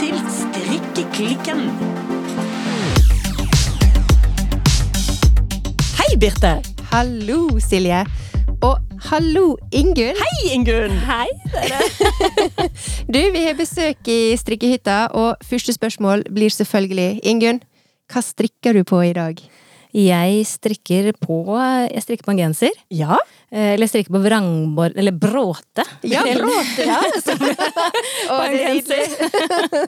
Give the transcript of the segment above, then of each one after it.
til Strikkeklikken. Hei, Birte. Hallo, Silje. Og hallo, Ingunn. Hei, Ingunn. Hei, dere. Du, vi har besøk i strikkehytta, og første spørsmål blir selvfølgelig Ingunn, hva strikker du på i dag? Jeg strikker på Jeg strikker på en genser. Ja. Eh, Eller jeg strikker på vrangbord... Eller bråte. Ja, bråte, ja. På en genser.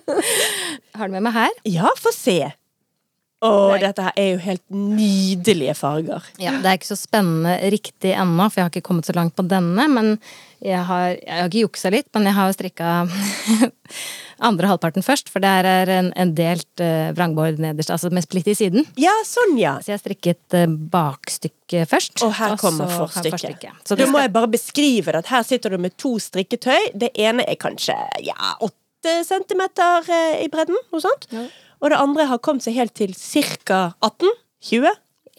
Har du med meg her? Ja, få se. Å, dette her er jo helt nydelige farger. Ja, Det er ikke så spennende riktig ennå, for jeg har ikke kommet så langt på denne. Men jeg har, jeg har ikke juksa litt, men jeg har jo strikka andre halvparten først. For det er en, en delt uh, vrangbord nederst, altså med splitt i siden. Ja, sånn, ja. Så jeg strikket uh, bakstykket først. Og her og kommer forstykket. forstykket. Så Da skal... må jeg bare beskrive det at her sitter du med to strikketøy. Det ene er kanskje ja, åtte centimeter uh, i bredden, noe sånt. Ja. Og det andre har kommet seg helt til ca. 18-20.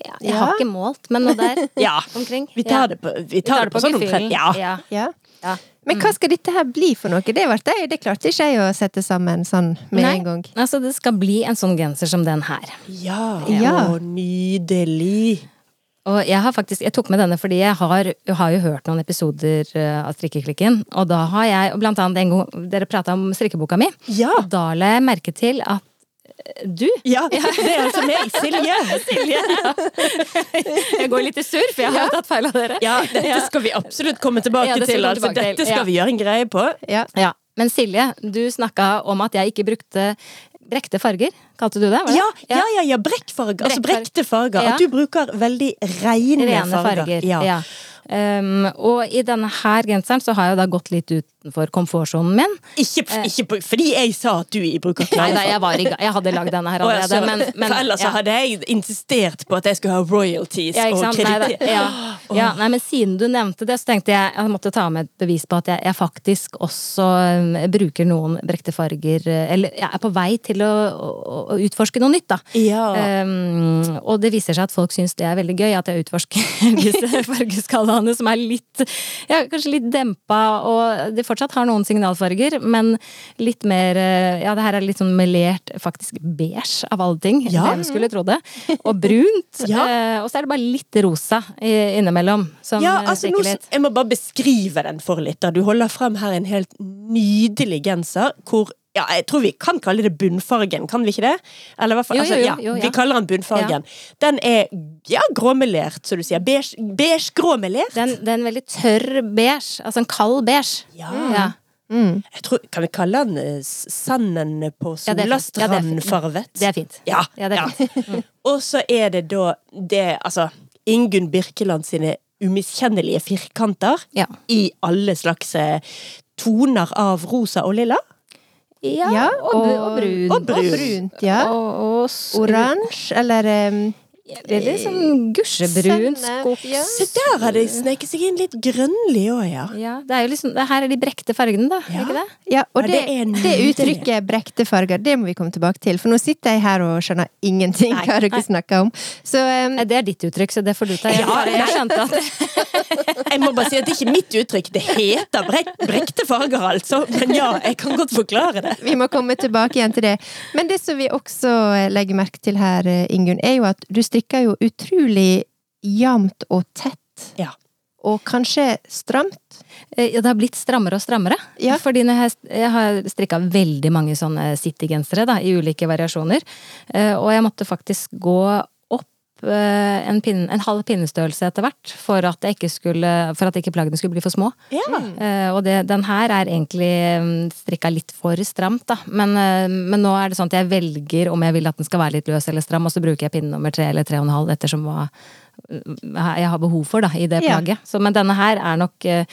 ja, jeg har ikke målt, men noe der Ja. omkring. Vi tar Ja. det på, vi tar det på, sånn gefühlen. omtrent. Ja. ja. Men hva skal dette her bli for noe? Det, det, det klarte ikke jeg å sette sammen sånn med Nei, en gang. Altså, det skal bli en sånn genser som den her. Ja. Ja. Å, nydelig. Og jeg har faktisk, jeg tok med denne fordi jeg har, jeg har jo hørt noen episoder eh, av Strikkeklikken. Og da har jeg, blant annet en gang dere prata om strikkeboka mi, Ja. og da la jeg merke til at du ja. Det er altså meg, Silje. Silje! Jeg går litt i surr, for jeg har tatt feil av dere. Ja, dette skal vi absolutt komme tilbake Ja, til. Altså, til. dette skal Ja. vi gjøre en greie på. Ja. Ja, Men Silje, du snakka om at jeg ikke brukte brekte farger. Kalte du det? det? Ja, ja, ja, ja brekkfarger. Altså brekte farger. Ja. At du bruker veldig rene, farger. farger. Ja. Ja. Um, og i denne her genseren så har jeg da gått litt utenfor komfortsonen min. Ikke, ikke på, fordi jeg sa at du bruker Nei nei jeg var i. Jeg hadde lagd denne her allerede. men, men, for ellers ja. hadde jeg insistert på at jeg skulle ha royalties Ja, ikke og kreditt. ja. ja, nei, men siden du nevnte det, så tenkte jeg jeg måtte ta med et bevis på at jeg, jeg faktisk også um, bruker noen brekte farger eh, Eller jeg er på vei til å, å, å utforske noe nytt, da. Ja. Um, og det viser seg at folk syns det er veldig gøy at jeg utforsker disse fargeskalaene som er litt ja, kanskje litt dempa, og de fortsatt har noen signalfarger, men litt mer eh, Ja, det her er litt sånn melert, faktisk beige, av alle ting. Ja. Hvem skulle tro det? Og brunt. Ja. eh, og så er det bare litt rosa innimellom. Ja, eh, altså, nå, jeg må bare beskrive den for litt. Da. Du holder frem her en helt nydelig genser hvor ja, jeg tror vi kan kalle det bunnfargen, kan vi ikke det? Eller i hvert fall, Jo, jo, altså, jo, ja, jo, ja. Vi kaller den bunnfargen. Den er ja, gråmelert, som du sier. Beige- Beige-gråmelert. Den, er veldig tørr beige. Altså en kald beige. Ja. Ja. Jeg tror, kan vi kalle den eh, sanden på Ja, det er fint. Ja, det er fint. Solastrand-farvet? Det fint. Ja, Ja, ja. Og så er det da det, altså Ingunn Birkeland sine umiskjennelige firkanter Ja. i alle slags eh, toner av rosa og lilla. Ja, og, og, og brunt. og brunt, ja. Og Oransje, eller um, Det er litt sånn gusjebrun Sennep, skog. ja. Se der har det sneket seg inn litt grønlig òg, ja. Ja, det er jo liksom, her er de brekte fargene, da. Ja. Ikke det? Ja, og Ja, det, det det, uttrykket 'brekte farger', det må vi komme tilbake til. For nå sitter jeg her og skjønner ingenting Nei, hva dere nei. snakker om. Så um, Nei, Det er ditt uttrykk, så det får du ta. Jeg, Ja, jeg skjønte at Jeg må bare si at det er ikke mitt uttrykk. Det heter brek brekte farger, altså. Men ja, jeg kan godt forklare det. vi må komme tilbake igjen til det. Men det som vi også eh, legger merke til her, eh, Ingunn, er jo at du strikker jo utrolig jevnt og tett. Ja. Og kanskje stramt. Eh, ja, det har blitt strammere og strammere. Ja. Fordi jeg, har strikka veldig mange sånne City-gensere da, i ulike variasjoner. Eh, Og jeg måtte faktisk gå en, pinne, en halv pinnestørrelse etter hvert for at, ikke skulle, for at ikke plaggene skulle bli for små. Ja. Eh, og det, den her er egentlig mm, strikka litt for stramt, da. Men, eh, men nå er det sånn at jeg velger om jeg vil at den skal være litt løs eller stram, og så bruker jeg pinne nummer tre eller tre og en halv ettersom hva mm, jeg har behov for da, i det Ja. Så, men denne her er nok eh,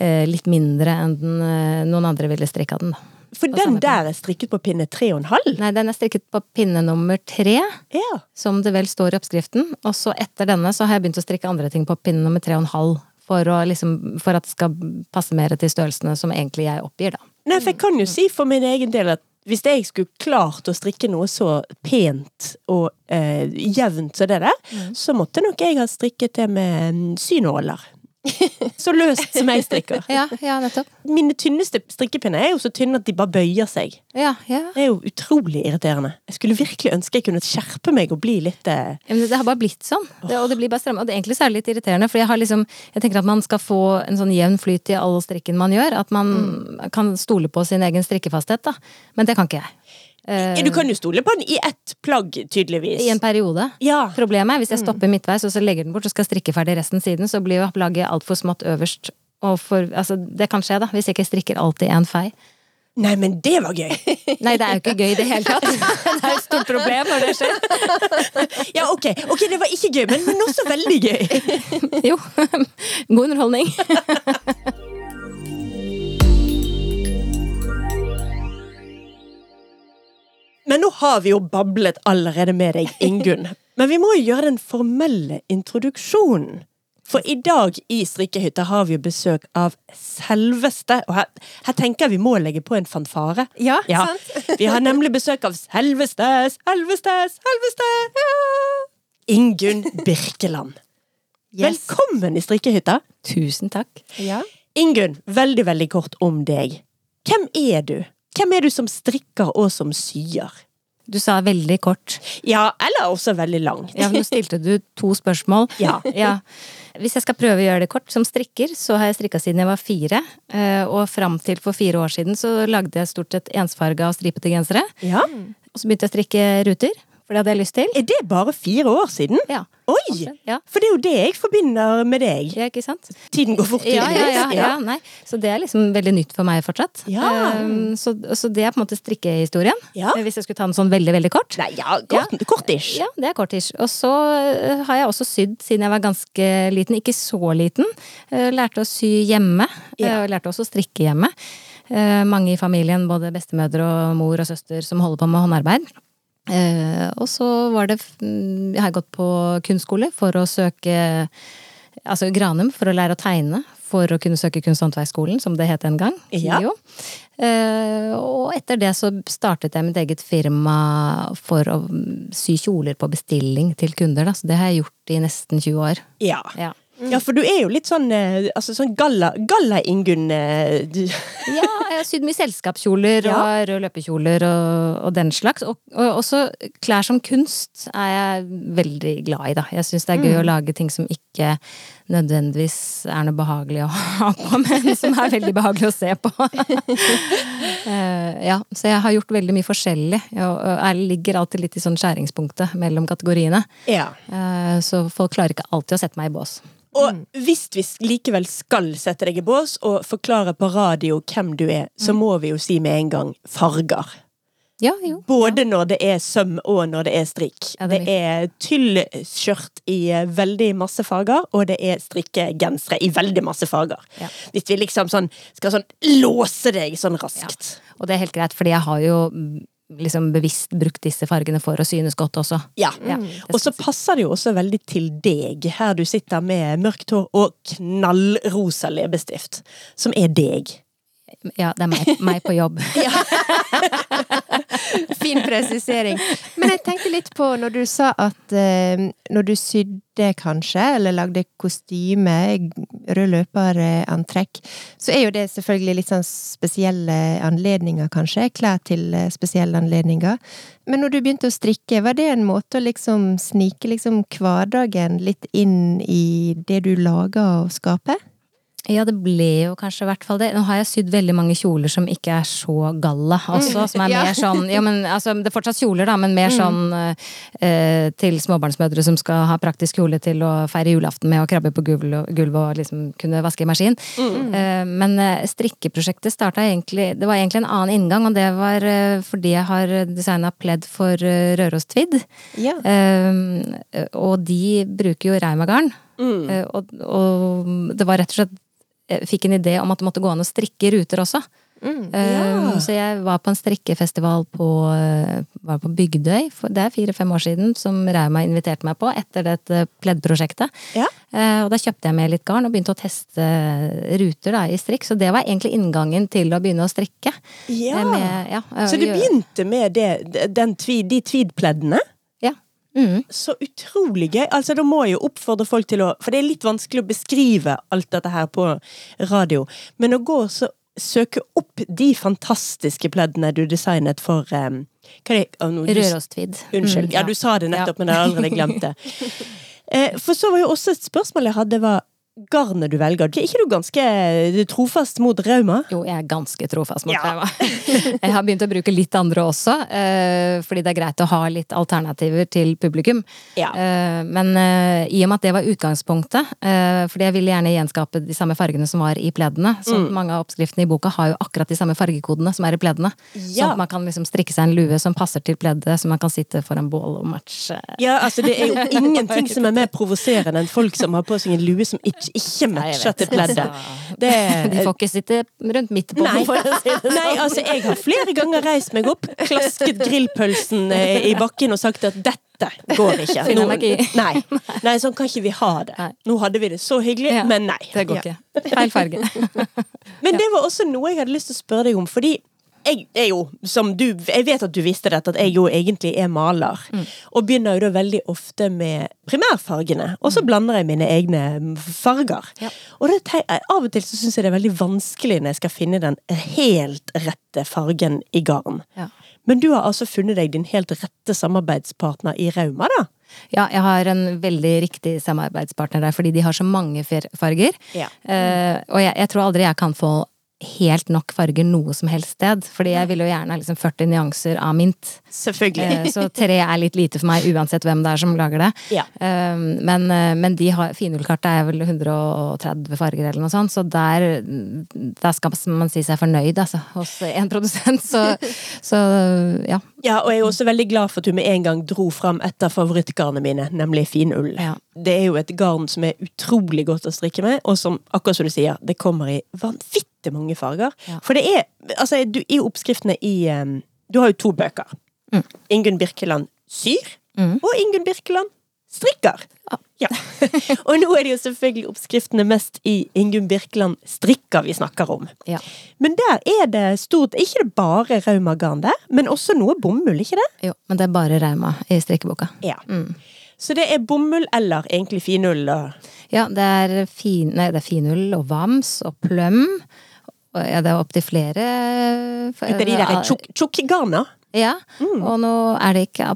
eh, litt mindre enn den, eh, noen andre ville strikka den, da. For den der er strikket på pinne tre og en halv? Nei, den er strikket på pinne nummer tre, Ja. som det vel står i oppskriften. Og så etter denne så har jeg begynt å strikke andre ting på pinne nummer tre og en halv. For, liksom, for at det skal passe mer til størrelsene som egentlig jeg oppgir, da. Nei, for jeg kan jo si for min egen del at hvis jeg skulle klart å strikke noe så pent og eh, jevnt som det der, så måtte nok jeg ha strikket det med mm, synåler. Så løst som jeg strikker. Ja, ja, nettopp. Mine tynneste strikkepinner er jo så tynne at de bare bøyer seg. Ja, ja. Det er jo utrolig irriterende. Jeg skulle virkelig ønske jeg kunne skjerpe meg og bli litt eh, Ja, Men det har bare blitt sånn. Det, og det blir bare stramme. Og det er egentlig så det litt irriterende, for jeg har liksom Jeg tenker at man skal få en sånn jevn flyt i all strikken man gjør. At man kan stole på sin egen strikkefasthet, da. Men det kan ikke jeg. Eh, Du kan jo stole på den i ett plagg, tydeligvis. I en periode. Ja. Problemet er hvis jeg stopper midtveis og så legger den bort og skal strikke ferdig resten siden, så blir jo plagget altfor smått øverst. Og for, altså, det kan skje, da, hvis jeg ikke strikker alltid én fei. Nei, men det var gøy! Nei, det er jo ikke gøy i det hele tatt. Det er et stort problem når det skjer. Ja, ok, ok, det var ikke gøy, men, men også veldig gøy. Jo. God underholdning. Men nå har vi jo bablet allerede med deg, Ingunn. Men vi må jo gjøre den formelle introduksjonen. For i dag i Strikkehytta har vi jo besøk av selveste Og her, her tenker jeg vi må legge på en fanfare. Ja, Ja, sant? Vi har nemlig besøk av selveste, selveste, selveste ja. Ingunn Birkeland. Yes. Velkommen i Strikkehytta. Tusen takk. Ja. Ingunn, veldig, veldig kort om deg. Hvem er du? Hvem er du som strikker og som syer? Du sa veldig kort. Ja, eller også veldig langt. Ja, Nå stilte du to spørsmål. Ja. Hvis jeg skal prøve å gjøre det kort, som strikker, så har jeg strikka siden jeg var fire. eh, Og fram til for fire år siden så lagde jeg stort sett ensfarga og stripete gensere. Ja. Og så begynte jeg å strikke ruter, for det hadde jeg lyst til. Er det bare fire år siden? Ja. Oi! Ja, For det er jo det jeg forbinder med deg. ja ikke sant? Tiden går fort. Ja, ja, ja, ja. Så det er liksom veldig nytt for meg fortsatt. Ja. Um, så, så det er på en måte strikkehistorien. Ja. Hvis jeg skulle ta den sånn veldig, veldig kort. Nei, ja, kort, kortish. Ja, det er kortish. Og så øh, har jeg også sydd siden jeg var ganske liten. Ikke så liten. Eh, Lærte å sy hjemme. Ja. Eh, Lærte også å strikke hjemme. Eh, Mange i familien, både bestemødre og mor og søster, som holder på med håndarbeid. Eh, Og så var det mm, Jeg har gått på kunstskole for å søke Altså Granum, for å lære å tegne. For å kunne søke Kunsthåndverksskolen, som det het en gang. Ja. Eh, og etter det så startet jeg mitt eget firma for å sy kjoler på bestilling til kunder. Da. Så det har jeg gjort i nesten 20 år. Ja. Ja, ja, for du er jo litt sånn, eh, altså sånn galla, galla-Ingunn. Galla ja jeg har sydd mye selskapskjoler Ja. og røde løpekjoler og, og den slags. Og, og også klær som kunst er jeg veldig glad i, da. Jeg syns det er gøy å lage ting som ikke nødvendigvis er noe behagelig å ha på, men som er veldig behagelig å se på. Eh, ja, så jeg har gjort veldig mye forskjellig. Jeg ligger alltid litt i sånn skjæringspunktet mellom kategoriene. Ja. Eh, Så folk klarer ikke alltid å sette meg i bås. Og hvis vi likevel skal sette deg i bås og forklare på radio hvem du er, så må vi jo si med en gang farger. Ja, jo. Både når det er søm og når det er strikk. Ja, det det er tyllskjørt i eh, veldig masse farger, og det er strikkegensere i veldig masse farger. Ja. Hvis vi liksom sånn skal sånn låse deg sånn raskt. Og det er helt greit, fordi jeg har jo mm, liksom bevisst brukt disse fargene for å synes godt også. Ja. Ja, Og så passer det jo også veldig til deg, her du sitter med mørkt hår og knallrosa leppestift, som er deg. Ja, det er meg, meg på jobb. Fin presisering. Men jeg tenkte litt på når du sa at eh, når du sydde kanskje, eller lagde kostyme, rød løperantrekk, så er jo det selvfølgelig litt sånn spesielle anledninger, kanskje. Klær til eh, spesielle anledninger. Men når du begynte å strikke, var det en måte å liksom snike liksom hverdagen litt inn i det du lager og skaper? Ja, det ble jo kanskje i hvert fall det. Nå har jeg sydd veldig mange kjoler som ikke er så galla også, som er mer sånn Ja, men altså, det er fortsatt kjoler, da, men mer sånn eh, til småbarnsmødre som skal ha praktisk kjole til å feire julaften med å krabbe på gulvet og, liksom kunne vaske i maskin. Eh, men eh, strikkeprosjektet starta egentlig Det var egentlig en annen inngang, og det var eh, fordi jeg har designa pledd for uh, Røros-Tvidd. Ja. Eh, og de bruker jo Reimagarn. Eh, og, og det var rett og slett Jeg fikk en idé om at det måtte gå an å strikke ruter også. Mm. Eh, Ja. Så jeg var på en strikkefestival på, eh, var på Bygdøy, det er fire-fem år siden, som Rauma inviterte meg på etter dette pleddprosjektet. Ja. Og da kjøpte jeg med litt garn og begynte å teste ruter da, i strikk. Så det var egentlig inngangen til å begynne å strikke. Ja. Med, Så du begynte med det, den tvi, de tweedpleddene? Ja. Mm. Så utrolig gøy. Altså, da må jeg jo oppfordre folk til å For det er litt vanskelig å beskrive alt dette her på radio. Men å gå og så søke opp de fantastiske pleddene du designet for um, hva er det? Oh, no, du- Rørostvid. Unnskyld. Mm, ja, du sa det nettopp, men jeg har allerede glemt det. Eh, For så var jo også et spørsmål jeg hadde, var garnet du velger. Er ikke du ganske trofast mot Rauma? Jo, jeg er ganske trofast mot Ja. Rauma. Jeg har begynt å bruke litt andre også, eh, fordi det er greit å ha litt alternativer til publikum. Ja. Eh, Men eh, i og med at det var utgangspunktet, fordi jeg ville gjerne gjenskape de samme fargene som var i pleddene, så Mm. mange av oppskriftene i boka har jo akkurat de samme fargekodene som er i pleddene. Ja. At man kan liksom strikke seg en lue som passer til pleddet, så man kan sitte foran bål og matche. Ja, altså Det er jo ingenting som er mer provoserende enn folk som har på seg en lue som ikke, ikke matcha til pleddet. Det, De får ikke sitte rundt midt på, Nei. for å si det sånn. Nei, altså jeg har flere ganger reist meg opp, klasket grillpølsen eh, i bakken og sagt at dette går ikke. I. nei, nei, sånn kan ikke vi ha det. Nå hadde vi det så hyggelig, men nei. Det går ikke. Feil farge. Men det var også noe jeg hadde lyst til å spørre deg om, fordi jeg er jo, som du Jeg vet at du visste dette, at jeg jo egentlig er maler. Og begynner jo da veldig ofte med primærfargene, og så blander jeg mine egne farger. Ja. Og det, av og til så syns jeg det er veldig vanskelig når jeg skal finne den helt rette fargen i garn. Ja. Men du har altså funnet deg din helt rette samarbeidspartner i Rauma, da? Ja, jeg har en veldig riktig samarbeidspartner der, fordi de har så mange farger. Ja. Eh, og jeg, jeg tror aldri jeg kan få helt nok farger noe som helst sted. Fordi jeg vil jo gjerne ha liksom 40 nyanser av mint. Selvfølgelig. Eh, så tre er litt lite for meg, uansett hvem det er som lager det. Ja. Eh, men, eh, men de har, finullkartet er vel 130 farger eller noe sånt, så der, der skal man si seg fornøyd, altså, hos en produsent. Så, så ja. Ja, og jeg er også veldig glad for at du med en gang dro fram et av favorittgarnene mine, nemlig finull. Ja. Det er jo et garn som er utrolig godt å strikke med, og som, akkurat som du sier, det kommer i vanvittig mange farger. Ja. For det er, altså, du, i oppskriftene i um, Du har jo to bøker. Mm. Ingunn Birkeland syr, Mm. og Ingunn Birkeland strikker. Ja. og nå er det jo selvfølgelig oppskriftene mest i Ingunn Birkeland strikker vi snakker om. ja. Men der er det stort Ikke det bare raumagarn der, men også noe bomull, ikke det? Jo, men det er bare Rauma i strikkeboka. Ja. Mm. Så det er bomull eller egentlig finull og Ja, det er, fin, nei, det er finull og vams og pløm. Ja, det er opptil flere Det er de der tjukk- tjukkgarna. Ja, og nå er det ikke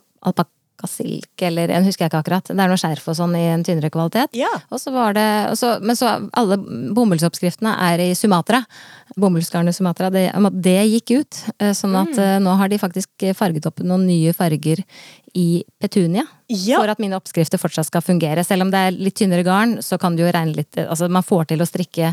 al- alpakkasilk eller en husker jeg ikke akkurat. Det er noe skjerf og sånn i en tynnere kvalitet. Ja. Og så var det så, Men så alle bomullsoppskriftene er i Sumatra. Bomullsgarnet Sumatra. Det, det gikk ut. eh, Sånn at mm. nå har de faktisk farget opp noen nye farger i petunia. Ja. For at mine oppskrifter fortsatt skal fungere. Selv om det er litt tynnere garn, så kan du jo regne litt Altså man får til å strikke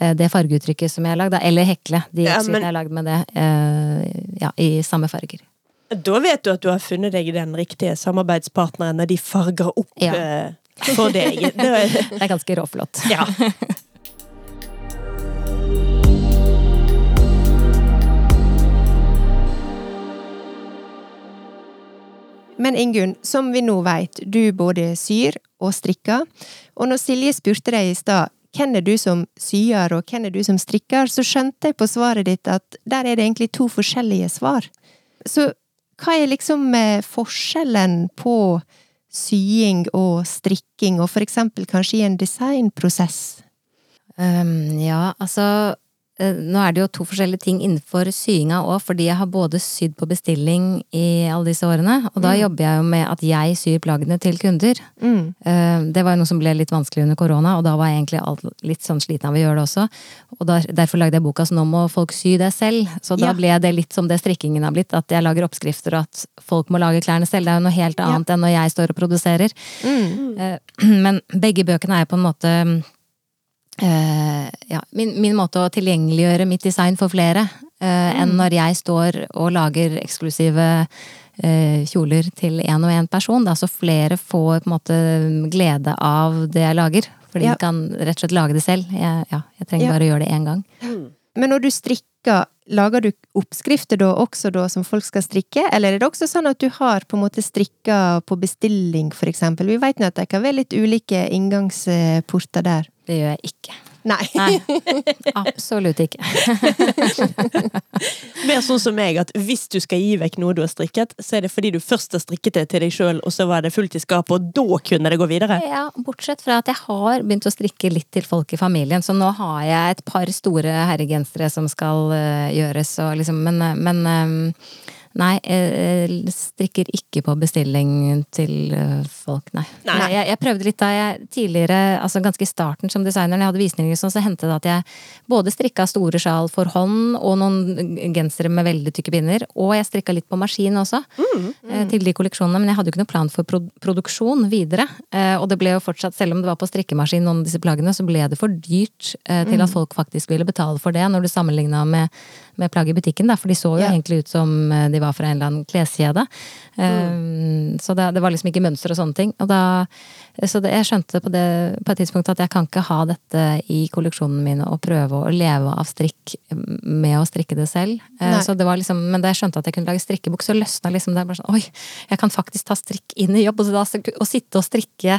eh, det fargeuttrykket som jeg har lagd, eller hekle de Ja, oppskriftene men- jeg har lagd med det, eh, ja, i samme farger. Da vet du at du har funnet deg den riktige samarbeidspartneren når de farger opp Ja. eh, for deg. Det, Det er ganske råflott. ja. Men Ingunn, som vi nå veit, du både syr og strikker. Og når Silje spurte deg i stad hvem er du som syr og hvem er du som strikker, så skjønte jeg på svaret ditt at der er det egentlig to forskjellige svar. Så hva er liksom eh, forskjellen på sying og strikking, og for eksempel kanskje i en designprosess? Um, ja, altså Nå er det jo to forskjellige ting innenfor syinga òg, fordi jeg har både sydd på bestilling i alle disse årene, og da jobber jeg jo med at jeg syr plaggene til kunder. Mm. Eh, Det var jo noe som ble litt vanskelig under korona, og da var jeg egentlig litt sånn sliten av å gjøre det også. Og derfor lagde jeg boka så nå må folk sy det selv. Så da Ja. ble det litt som det strikkingen har blitt, at jeg lager oppskrifter og at folk må lage klærne selv. Det er jo noe helt annet enn når jeg står og produserer. Mm. Eh, Men begge bøkene er på en måte eh, ja, min, min måte å tilgjengeliggjøre mitt design for flere eh, enn når jeg står og lager eksklusive uh, kjoler til én og én person. Da, så flere får på en måte glede av det jeg lager. Fordi Ja. de kan rett og slett lage det selv. Jeg, ja, jeg trenger Ja. bare å gjøre det én gang. Men når du strikker, lager du oppskrifter da også da som folk skal strikke, eller er det også sånn at du har på en måte strikka på bestilling, for eksempel? Vi vet nå at det kan være litt ulike inngangsporter der. Det gjør jeg ikke. Nei. Nei. Absolutt ikke. Mer sånn som meg, at hvis du skal gi vekk noe du har strikket, så er det fordi du først har strikket det til deg sjøl, og så var det fullt i skapet, og da kunne det gå videre. Ja, bortsett fra at jeg har begynt å strikke litt til folk i familien, så nå har jeg et par store herregensere som skal uh, gjøres, og liksom, men, eh, men um, Nei, jeg strikker ikke på bestilling til eh, folk, nei. nei. Jeg, jeg, prøvde litt da jeg tidligere, altså ganske i starten som designer, når jeg hadde visninger, sånn, så hendte det at jeg både strikka store sjal for hånd og noen gensere med veldig tykke binder, og jeg strikka litt på maskin også, mm, mm. til de kolleksjonene, men jeg hadde jo ikke noen plan for produksjon videre. Eh, og det ble jo fortsatt, selv om det var på strikkemaskin noen av disse plaggene, så ble det for dyrt til at mm. folk faktisk ville betale for det, når du sammenligna med med plagg i butikken, da, for de så jo ja. egentlig ut som eh, de var fra en eller annen kleskjede. Mm. Um, så det, det, var liksom ikke mønster og sånne ting. Og da, så det, jeg skjønte på, det, på et tidspunkt at jeg kan ikke ha dette i kolleksjonene mine og prøve å leve av strikk med å strikke det selv. Nei. så det var liksom, men da jeg skjønte at jeg kunne lage strikkebukse, så løsna liksom det. Bare sånn, Oi, jeg kan faktisk ta strikk inn i jobb! Og, da, å sitte og strikke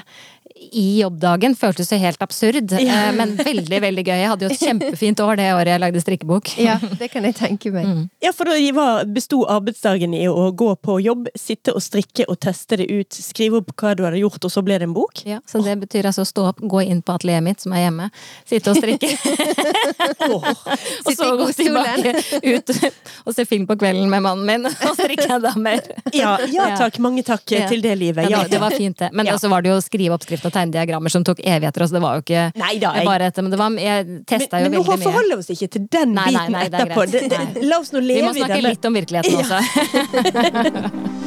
i jobbdagen føltes jo helt absurd, ja. Eh, men veldig veldig gøy. Jeg hadde jo et kjempefint år det året jeg lagde strikkebok. Ja, det kan jeg tenke meg. Mm. Ja, for da besto arbeidsdagen i å gå på jobb, sitte og strikke og teste det ut, skrive opp hva du hadde gjort, og så ble det en bok? Ja, så det betyr altså stå opp, gå inn på atelieret mitt, som er hjemme, sitte og strikke. oh. og så gå tilbake ut og se film på kvelden med mannen min, og strikke enda mer. ja, ja takk, mange takk til det livet. Ja, det, var fint, det. Men så var det jo å skrive oppskrift og tegne diagrammer som tok evigheter. så det var jo ikke Neida, jeg... bare etter, men det var, jeg testa jo veldig mye. Men nå forholder vi oss ikke til den nei, biten nei, nei, etterpå. Det, det, la oss nå leve i det. Vi må snakke litt om virkeligheten også.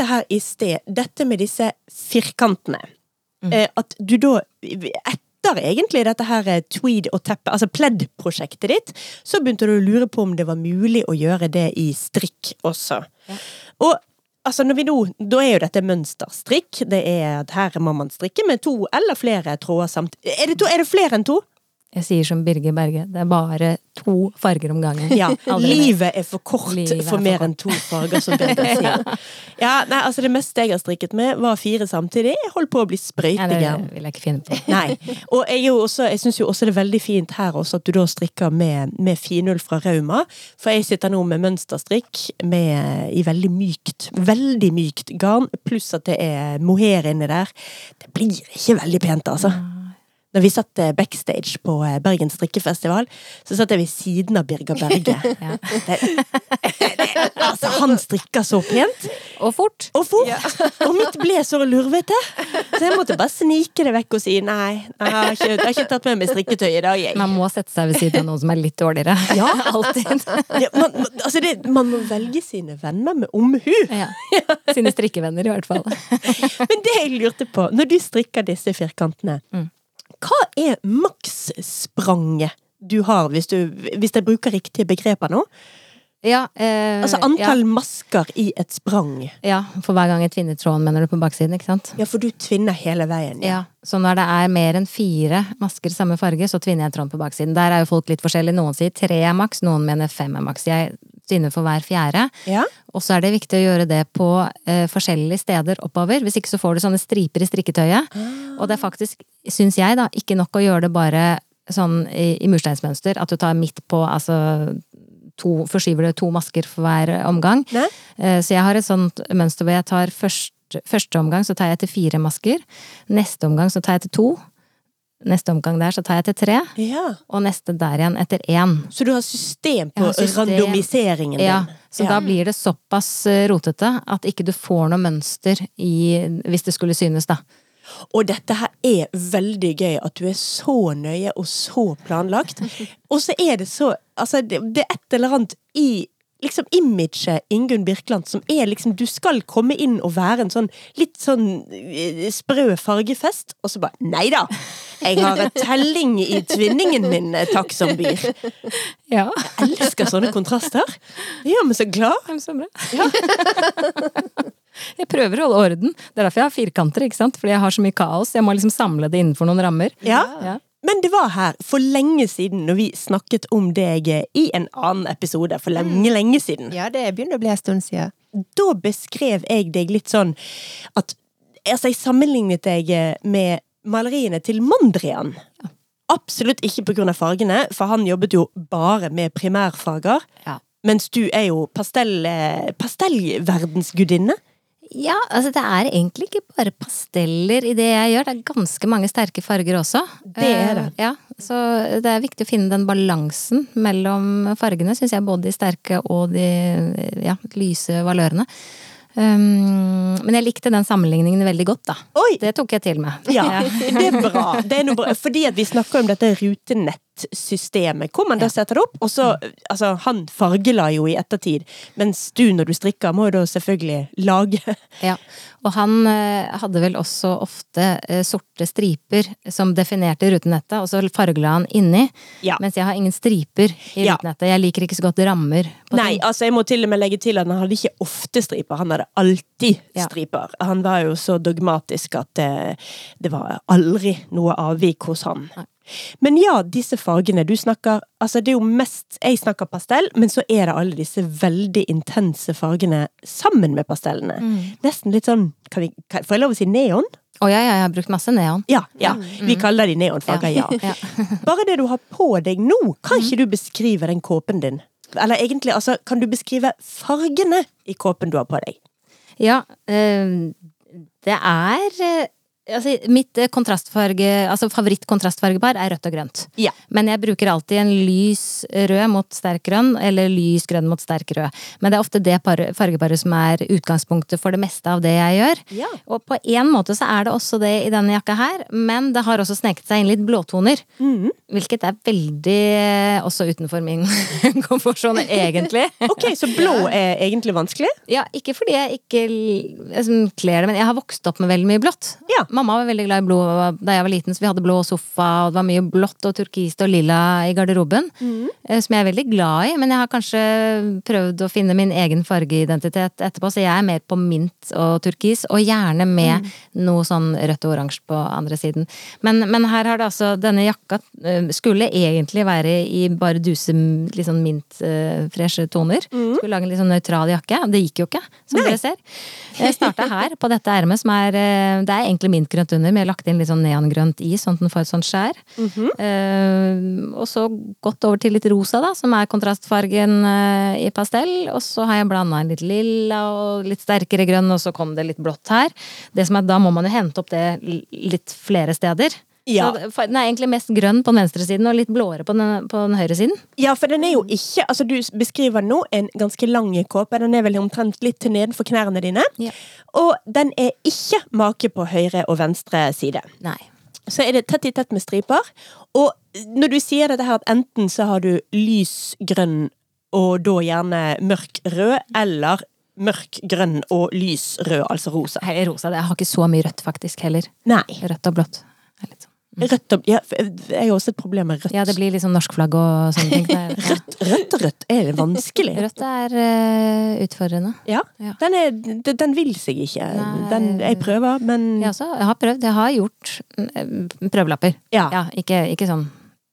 nevnte her i sted dette med disse firkantene. Mm. Eh, at du da, etter egentlig dette her eh, tweed og teppe, altså pledd-prosjektet ditt, så begynte du å lure på om det var mulig å gjøre det i strikk også. Ja. Og altså når vi nå, Da er jo dette mønsterstrikk. Det er at her må man strikke med to eller flere tråder samt Er det, to, er det flere enn to? Jeg sier som Birger Berge, det er bare to farger om gangen. Ja, livet er for kort livet for mer enn to farger, som Birger sier. ja, nei, altså Det meste jeg har strikket med, var fire samtidig. Jeg holdt på å bli sprøytegæren. Ja, det vil jeg ikke finne på. Nei. Og jeg, jeg syns jo også det er veldig fint her også at du da strikker med, med finull fra Rauma. For jeg sitter nå med mønsterstrikk med, i veldig mykt, veldig mykt garn, pluss at det er mohair inni der. Det blir ikke veldig pent, altså. Når vi satt eh, backstage på Bergens strikkefestival, så satt jeg ved siden av Birger Berge. ja. det, det, altså, han strikka så pent. Og fort. Og fort! Ja. og mitt ble så lurvete. Så jeg måtte bare snike det vekk og si nei, jeg har ikke, jeg har ikke tatt med meg strikketøy i dag. Jeg. Man må sette seg ved siden av noen som er litt dårligere. Ja, alltid. ja, man, altså det, man må velge sine venner med omhu. Ja. Sine strikkevenner, i hvert fall. Men det jeg lurte på, når du strikker disse firkantene mm hva er maksspranget du har, hvis, du, hvis jeg bruker riktige begreper nå? Ja, eh, altså antall ja. masker i et sprang. Ja, for hver gang jeg tvinner tråden, mener du, på baksiden, ikke sant? Ja, for du tvinner hele veien. Ja. ja, Så når det er mer enn fire masker samme farge, så tvinner jeg tråden på baksiden. Der er jo folk litt forskjellige. Noen sier tre er maks, noen mener fem er maks. Jeg tvinner for hver fjerde. Ja. Og så er det viktig å gjøre det på eh, forskjellige steder oppover. Hvis ikke så får du sånne striper i strikketøyet. Ah. Og det er faktisk, syns jeg, da, ikke nok å gjøre det bare sånn i, i mursteinsmønster. At du tar midt på, altså to, forskyver du to masker for hver omgang. Eh, så jeg har et sånt mønster hvor jeg tar først, første omgang så tar jeg til fire masker. Neste omgang så tar jeg til to. Neste omgang der så tar jeg til tre, ja. og neste der igjen etter én. Så du har system på har system. randomiseringen din? Ja, så ja. da blir det såpass eh, rotete at ikke du får noe mønster i, hvis det skulle synes, da. Og dette her er veldig gøy, at du er så nøye og så planlagt. Og så er det så Altså, det, det er et eller annet i liksom imaget Ingunn Birkeland som er liksom Du skal komme inn og være en sånn litt sånn eh, sprø fargefest, og så bare Nei da! Jeg har et telling i tvinningen min, eh, takk som byr. Ja. Jeg elsker sånne kontraster. Det gjør meg så glad. Så bra. Ja. Jeg prøver å holde orden. Det er derfor jeg har firkanter, ikke sant? fordi jeg har så mye kaos. Jeg må liksom samle det innenfor noen rammer. Ja. ja. Men det var her for lenge siden, når vi snakket om deg i en annen episode. For lenge, lenge siden. Ja, det begynner å bli en stund siden. Da beskrev jeg deg litt sånn at Altså, jeg sammenlignet deg med maleriene til Mondrian. Absolutt ikke på grunn av fargene, for han jobbet jo bare med primærfarger. Ja. Mens du er jo pastell, eh, pastellverdensgudinne. Ja, altså det er egentlig ikke bare pasteller i det jeg gjør, det er ganske mange sterke farger også. Det er det. Eh, Ja, så det er viktig å finne den balansen mellom fargene, syns jeg, både de sterke og de ja, lyse valørene. Um, men jeg likte den sammenligningen veldig godt, da. Oi! Det tok jeg til meg. Ja, det er bra. Det er bra. Fordi at vi snakker om dette rutenettsystemet, hvor man da setter det opp, og så Altså, han fargela jo i ettertid, mens du når du strikker, må jo da selvfølgelig lage. Ja, og han eh, hadde vel også ofte eh, sorte striper som definerte rutenettet, og så fargela han inni. Ja. Mens jeg har ingen striper i Ja. rutenettet. Jeg liker ikke så godt rammer. Nei, ting. altså jeg må til og med legge til at han hadde ikke ofte striper, han hadde alltid Ja. striper. Han var jo så dogmatisk at det, det var aldri noe avvik hos han. Nei. Men ja, disse fargene, du snakker Altså det er jo mest Jeg snakker pastell, men så er det alle disse veldig intense fargene sammen med pastellene. Nesten litt sånn kan vi, kan, Får jeg lov å si neon? Å ja, ja, jeg har brukt masse neon. Ja, ja. Vi kaller de neonfarger, ja. Ja. Bare det du har på deg nå, kan ikke du beskrive den kåpen din? Eller egentlig, altså, kan du beskrive fargene i kåpen du har på deg? Ja, øh, det er eh, Altså, mitt eh, kontrastfarge, altså favoritt-kontrastfargepar er rødt og grønt. Ja. Men jeg bruker alltid en lys rød mot sterk grønn, eller lys grønn mot sterk rød. Men det er ofte det fargeparet som er utgangspunktet for det meste av det jeg gjør. Ja. Og på en måte så er det også det i denne jakka her, men det har også sneket seg inn litt blåtoner. Mm. Hvilket er veldig eh, også utenfor min komfortsone, egentlig. Ok, så blå er egentlig vanskelig? Ja, ikke fordi jeg ikke liksom, kler det, men jeg har vokst opp med veldig mye blått. Ja. Mamma var veldig glad i blå da jeg var liten, så vi hadde blå sofa, og det var mye blått og turkist og lilla i garderoben. Mm. Som jeg er veldig glad i, men jeg har kanskje prøvd å finne min egen fargeidentitet etterpå, så jeg er mer på mint og turkis, og gjerne med noe sånn rødt og oransje på andre siden. Men, men her har det altså Denne jakka eh, skulle egentlig være i bare duse litt sånn mint-freshe toner. Skulle lage en litt sånn nøytral jakke. Det gikk jo ikke, som Nei. dere ser. Jeg starta her, på dette ermet, som er eh, Det er egentlig mintgrønt under, men jeg har lagt inn litt sånn neongrønt i, sånn at den får et sånt skjær. Eh, og så gått over til litt rosa, da, som er kontrastfargen eh, i pastell. Og så har jeg blanda inn litt lilla og litt sterkere grønn, og så kom det litt blått her. Det som er, Da må man jo hente opp det litt flere steder. Ja. Den er egentlig mest grønn på den venstre siden og litt blåere på den, på den høyre siden. Ja, for den er jo ikke Altså, du beskriver nå en ganske lang kåpe. Den er vel omtrent litt til nedenfor knærne dine. Ja. Og den er ikke make på høyre og venstre side. Nei. Så er det tett i tett med striper. Og når du sier dette her at enten så har du lys grønn og da gjerne mørk rød, eller mørk grønn og lys rød, altså rosa. Heller rosa. Jeg har ikke så mye rødt, faktisk, heller. Nei. Rødt og blått. er litt sånn. Rødt og ja, Jeg har også et problem med rødt. Ja, det blir sånn norsk flagg og sånne ting. Er- ja. Rødt, rødt og rødt er vanskelig. Rødt er uh, utfordrende. Ja. Ja. Den, er, den, vil seg ikke. Den, jeg prøver, men Jeg, også, jeg har prøvd. Jeg har gjort eh, prøvelapper. Ja. Ja, ikke, ikke sånn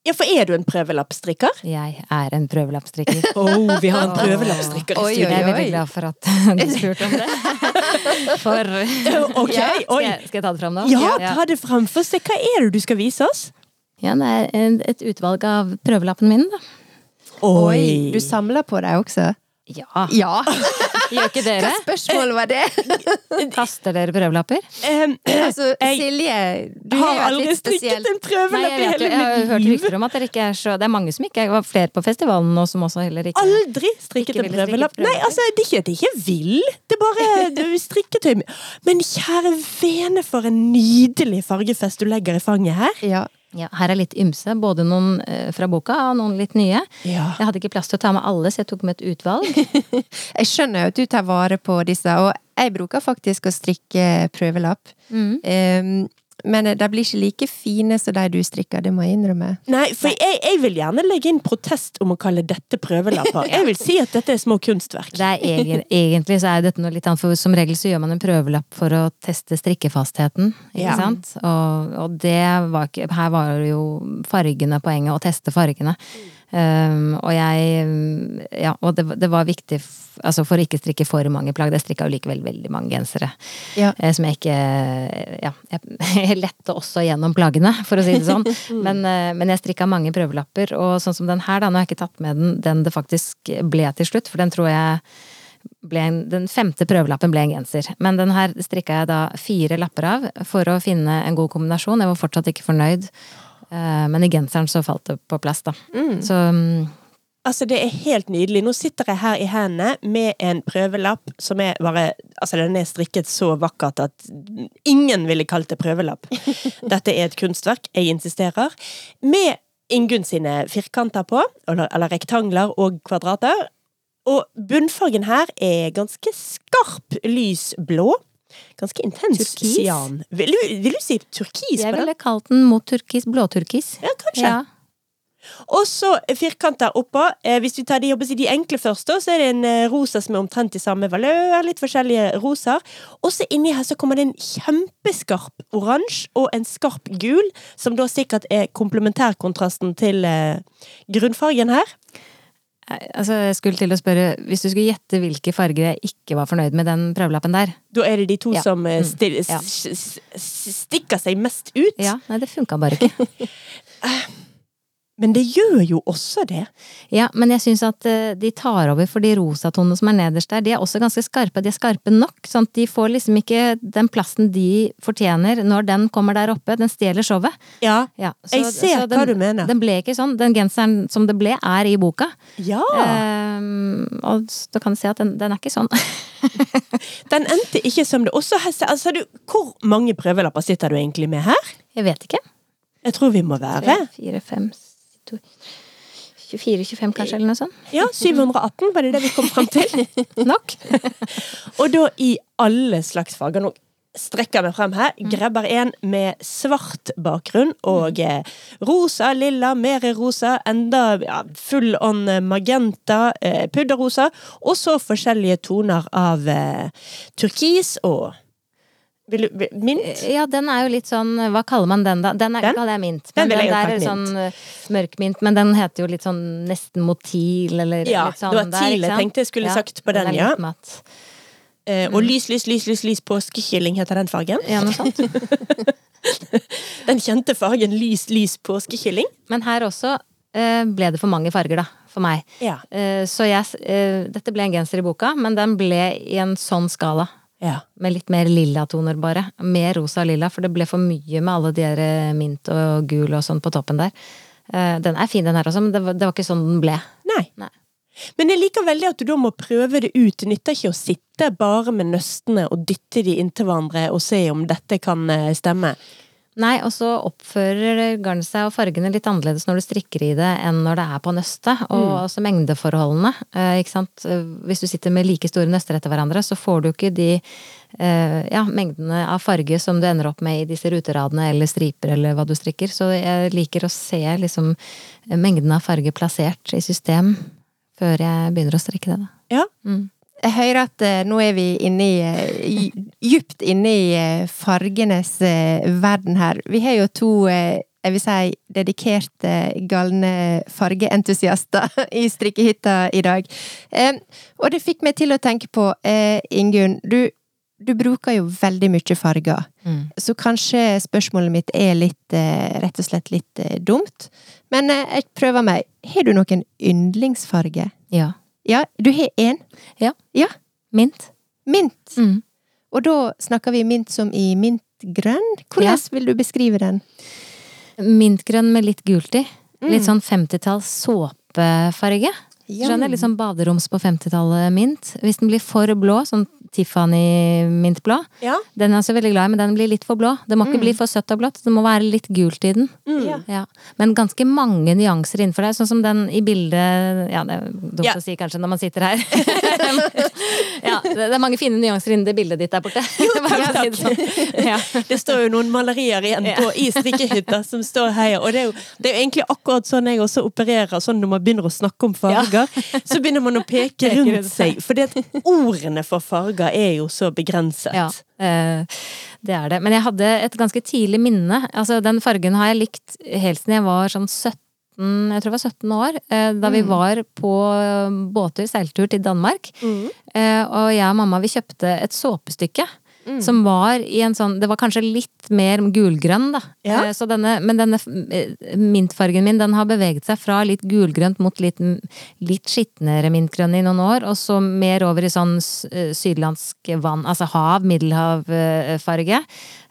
Ja, for er du en prøvelappstrikker? Jeg er en prøvelappstrikker. Oh, vi har en prøvelappstrikker i studio. Jeg er veldig glad for at du spurte om det. For Ok, Skal oi. jeg, skal jeg ta det fram nå? Ja, ta det fram. For se, hva er det du skal vise oss? Ja, det er et utvalg av prøvelappene mine, da. Oi, du samler på deg også? Ja. Ja! Gjør ikke dere? Hva Spørsmålet var det? Kaster dere prøvelapper? Um, Altså, Silje, du har aldri strikket en prøvelapp i hele mitt liv! jeg har hørt rykter om at dere ikke er så Det er mange som ikke er, var flere på festivalen nå som også heller ikke Aldri strikket Ikke en prøvelapp. Nei, altså, det er ikke, det jeg ikke vil, Det er bare strikketøy. Men kjære vene, for en nydelig fargefest du legger i fanget her. Ja. Ja, Her er litt ymse. Både noen eh, fra boka og noen litt nye. Ja. Jeg hadde ikke plass til å ta med alle, så jeg tok med et utvalg. Jeg skjønner jo at du tar vare på disse, og jeg bruker faktisk å strikke prøvelapp. Mm. Ehm, men de blir ikke like fine som de du strikker, det må jeg innrømme. Nei, for jeg, jeg vil gjerne legge inn protest om å kalle dette prøvelapper. Jeg vil si at dette er små kunstverk. Det er egen, egentlig så er dette noe litt annet, for som regel så gjør man en prøvelapp for å teste strikkefastheten, ikke Ja. sant? Og, og det var ikke Her var jo fargene poenget, å teste fargene. Um, og jeg Ja, og det, det var viktig altså for å ikke strikke for mange plagg. Jeg strikka jo likevel veldig mange gensere. Ja. eh, Som jeg ikke Ja, jeg lette også gjennom plaggene, for å si det sånn. Men, eh, men jeg strikka mange prøvelapper, og sånn som den her, da. Nå har jeg ikke tatt med den, den det faktisk ble til slutt, for den tror jeg en, den femte prøvelappen ble en genser. Men den her strikka jeg da fire lapper av for å finne en god kombinasjon. Jeg var fortsatt ikke fornøyd. Eh, Men i genseren så falt det på plass, da. Så mm, Altså, det er helt nydelig. Nå sitter jeg her i hendene med en prøvelapp som er bare Altså, den er strikket så vakkert at ingen ville kalt det prøvelapp. Dette er et kunstverk, jeg insisterer. Med Ingunn sine firkanter på, eller, eller rektangler og kvadrater. Og bunnfargen her er ganske skarp, lys blå. Ganske intens Turkis? cyan. Vil, du- vil du si turkis jeg ville kalt den mot turkis, blåturkis. Ja, kanskje. Ja. Og så firkanter oppå. Eh, hvis vi tar de, de enkle først, så er det en eh, rosa som er omtrent i samme valør. Litt forskjellige roser. Og så inni her så kommer det en kjempeskarp oransje og en skarp gul, som da sikkert er komplementærkontrasten til eh, grunnfargen her. Altså, jeg skulle til å spørre, hvis du skulle gjette hvilke farger jeg ikke var fornøyd med den prøvelappen der Da er det de to Ja. som eh, Mm. Ja. stikker seg mest ut. Ja, nei, det funka bare ikke. Men det gjør jo også det. Ja, men jeg syns at eh, de tar over for de rosatonene som er nederst der. De er også ganske skarpe. De er skarpe nok, sånn at de får liksom ikke den plassen de fortjener når den kommer der oppe. Den stjeler showet. Ja. Ja, Jeg ser hva du mener. Den ble ikke sånn. Den genseren som det ble, er i boka. ja. Ehm, og da kan du se at den, den er ikke sånn. Den endte ikke som det. Også her, altså, du, hvor mange prøvelapper sitter du egentlig med her? Jeg vet ikke. Jeg tror vi må være Tre, fire, fem, 24-25 kanskje, eller noe sånt. Ja, 718 var det det vi kom fram til. Nok. Og da i alle slags farger. Nå strekker meg frem her. Grabber en med svart bakgrunn og eh, rosa, lilla, mer rosa, enda ja, full on magenta, eh, pudderrosa, og så forskjellige toner av eh, turkis og vil du, Mint? Ja, den er jo litt sånn Hva kaller man den, da? Den, er, Den? kaller jeg mint. Men den, den der er sånn eh, mørkmint, men den heter jo litt sånn nesten motil, eller Ja, litt sånn det var der, til jeg tenkte jeg skulle sagt på den, den ja. matt. Eh, og lys, lys, lys, lys, lys påskekylling heter den fargen. Ja, noe sånt. Den kjente fargen lys, lys påskekylling. Men her også eh, ble det for mange farger, da. For meg. Ja. Eh, så jeg eh, Dette ble en genser i boka, men den ble i en sånn skala. Ja. Med litt mer lilla toner, bare. Mer rosa og lilla, for det ble for mye med alle de der eh, mint og gul og sånn på toppen der. Eh, Den er fin, den her også, men det var, det var ikke sånn den ble. Nei. Nei. Men jeg liker veldig at du da må prøve det ut. Det nytter ikke å sitte bare med nøstene og dytte de inntil hverandre og se om dette kan eh, stemme. Nei, og så oppfører garnet seg og fargene litt annerledes når du strikker i det enn når det er på nøstet. Og også mengdeforholdene. eh, Ikke sant? Eh, Hvis du sitter med like store nøster etter hverandre, så får du ikke de eh, ja, mengdene av farge som du ender opp med i disse ruteradene eller striper eller hva du strikker. Så jeg liker å se liksom mengden av farge plassert i system før jeg begynner å strikke det. Da. Ja. Jeg hører at eh, nå er vi inne i eh, Djupt inne i eh, fargenes verden her. Vi har jo to jeg vil si dedikerte, galne fargeentusiaster i strikkehytta i dag. Og det fikk meg til å tenke på, Ingunn, du, du bruker jo veldig mye farger. Mm. Så kanskje spørsmålet mitt er litt, rett og slett litt dumt. Men jeg prøver meg. Har du noen yndlingsfarge? Ja. Ja, du har én? Ja. Ja, Mint. mint. Mm. Og da snakker vi mint som i mintgrønn. Hvordan Ja. vil du beskrive den? Mintgrønn med litt gult i. Mm. Litt sånn 50-talls såpefarge. Ja. Skjønner? Litt sånn baderoms på 50-tallet mint. Hvis den blir for blå, sånn Tiffany mintblå, Ja. den er jeg også veldig glad i, men den blir litt for blå. Det må ikke bli for søtt og blått, det må være litt gult i den. Ja. Ja. Men ganske mange nyanser innenfor deg, Sånn som den i bildet Ja, det er dumt Ja. å si kanskje når man sitter her. ja, det er mange fine nyanser innen det bildet ditt der borte. Jo, takk, takk. det sånn. ja. Det står jo noen malerier igjen på, i strikkehytta som står her. Og det er, jo, det er jo egentlig akkurat sånn jeg også opererer. Sånn når man begynner å snakke om farger, så begynner man å peke rundt seg. For ordene for farger er jo så begrenset. Ja, eh, det er det. Men jeg hadde et ganske tidlig minne. Altså, den fargen har jeg likt helt siden jeg var sånn 17 jeg tror jeg var 17 år, eh, da vi var på båttur, seiltur til Danmark. Mm. Og jeg og mamma vi kjøpte et såpestykke. Som var i en sånn Det var kanskje litt mer gulgrønn, da. Ja. Eh, Så denne, men denne eh, mintfargen min den har beveget seg fra litt gulgrønt mot litt, litt skitnere mintgrønn i noen år, og så mer over i sånn eh, sydlandsk vann, altså hav, middelhavfarge.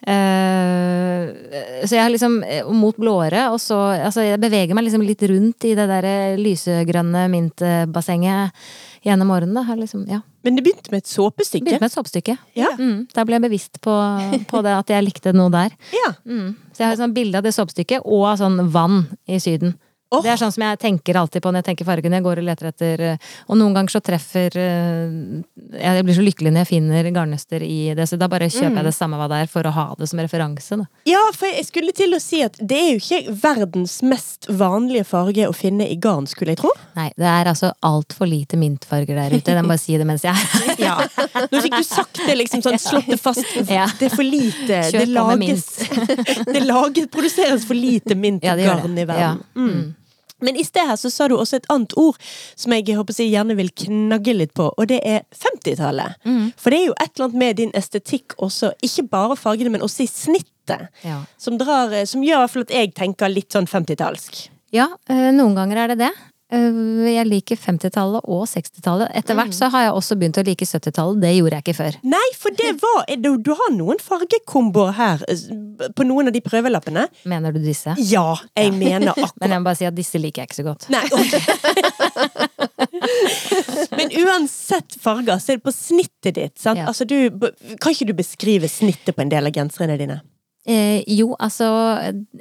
Så jeg har liksom mot blåere, og så Altså, jeg beveger meg liksom litt rundt i det derre lysegrønne mintbassenget gjennom årene. da. Liksom, ja. Men det begynte med et såpestykke. Begynte med et såpestykke. Ja. Mm, da ble jeg bevisst på, på det at jeg likte noe der. Ja. Mm. Så jeg har et sånt bilde av det såpestykket og sånn vann i Syden. Åh. Det er sånn som jeg tenker alltid på når jeg tenker fargen. Jeg går og leter etter eh, Og noen ganger så treffer eh, Jeg blir så lykkelig når jeg finner garnnøster i det, så da bare kjøper jeg det samme hva det er, for å ha det som referanse. Da. Ja, for jeg skulle til å si at det er jo ikke verdens mest vanlige farge å finne i garn, skulle jeg tro. Nei, det er altså altfor lite mintfarger der ute. Jeg må bare si det mens jeg er her. Ja. Nå fikk du sagt det, liksom sånn slått det fast. Ja. Det er for lite. Kjør Det lages Det lages, produseres for lite mintgarn ja, i verden. Ja. Mm. Men i sted her så sa du også et annet ord som jeg håper jeg gjerne vil knagge litt på, og det er 50-tallet. Mm. For det er jo et eller annet med din estetikk også, ikke bare fargene, men også i snittet, Ja. som, drar, eh, som gjør i hvert fall at jeg tenker litt sånn 50-tallsk. Ja, eh, noen ganger er det det. Eh, Jeg liker 50-tallet og 60-tallet. Etter hvert så har jeg også begynt å like 70-tallet. Det gjorde jeg ikke før. Nei, for det var Du, du har noen fargekomboer her eh, på noen av de prøvelappene. Mener du disse? Ja, jeg mener akkurat Men jeg må bare si at disse liker jeg ikke så godt. Nei, ok. Men uansett farger, så er det på snittet ditt. Sant? Ja. Altså, du, kan ikke du beskrive snittet på en del av genserne dine? Eh, jo, altså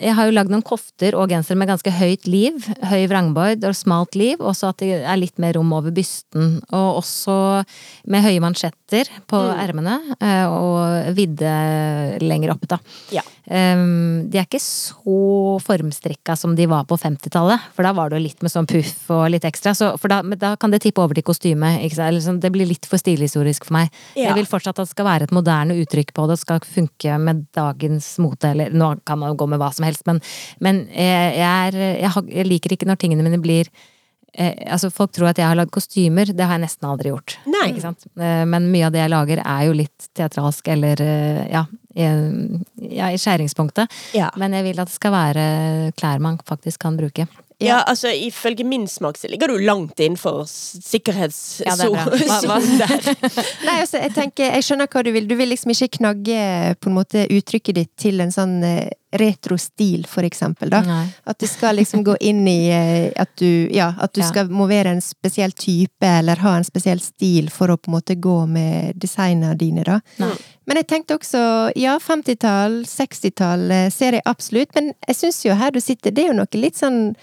Jeg har jo lagd noen kofter og gensere med ganske høyt liv. Høy vrangbord og smalt liv. Og så at det er litt mer rom over bysten. Og også med høye mansjetter på ermene. eh, Og vidde lenger opp, da. Ja. Um, de er ikke så formstrikka som de var på 50-tallet. For da var det jo litt med sånn puff og litt ekstra. Så, for da, da kan det tippe over til kostyme. Sånn, det blir litt for stilhistorisk for meg. Ja. Jeg vil fortsatt at det skal være et moderne uttrykk på det. Det skal funke med dagens mote. Eller nå kan man jo gå med hva som helst, men, men jeg, er, jeg, jeg liker ikke når tingene mine blir Eh, altså Folk tror at jeg har lagd kostymer, det har jeg nesten aldri gjort. Nei. Eh, men mye av det jeg lager er jo litt teatralsk, eller eh, ja, i, ja, i skjæringspunktet. Ja. Men jeg vil at det skal være klær man faktisk kan bruke. Ja, altså Ifølge min smak så ligger du langt innenfor Ja, er sikkerhetssonen der. Nei, altså, jeg tenker, jeg skjønner hva du vil. Du vil liksom ikke knagge på en måte uttrykket ditt til en sånn eh, retro-stil, for eksempel, da. Nei. At du skal liksom gå inn i eh, at du, ja, at du Ja. skal må være en spesiell type, eller ha en spesiell stil for å på en måte gå med designene dine, da. Nei. Men jeg tenkte også, ja, 50-tall, 60-tall eh, ser jeg absolutt, men jeg syns jo her du sitter, det er jo noe litt sånn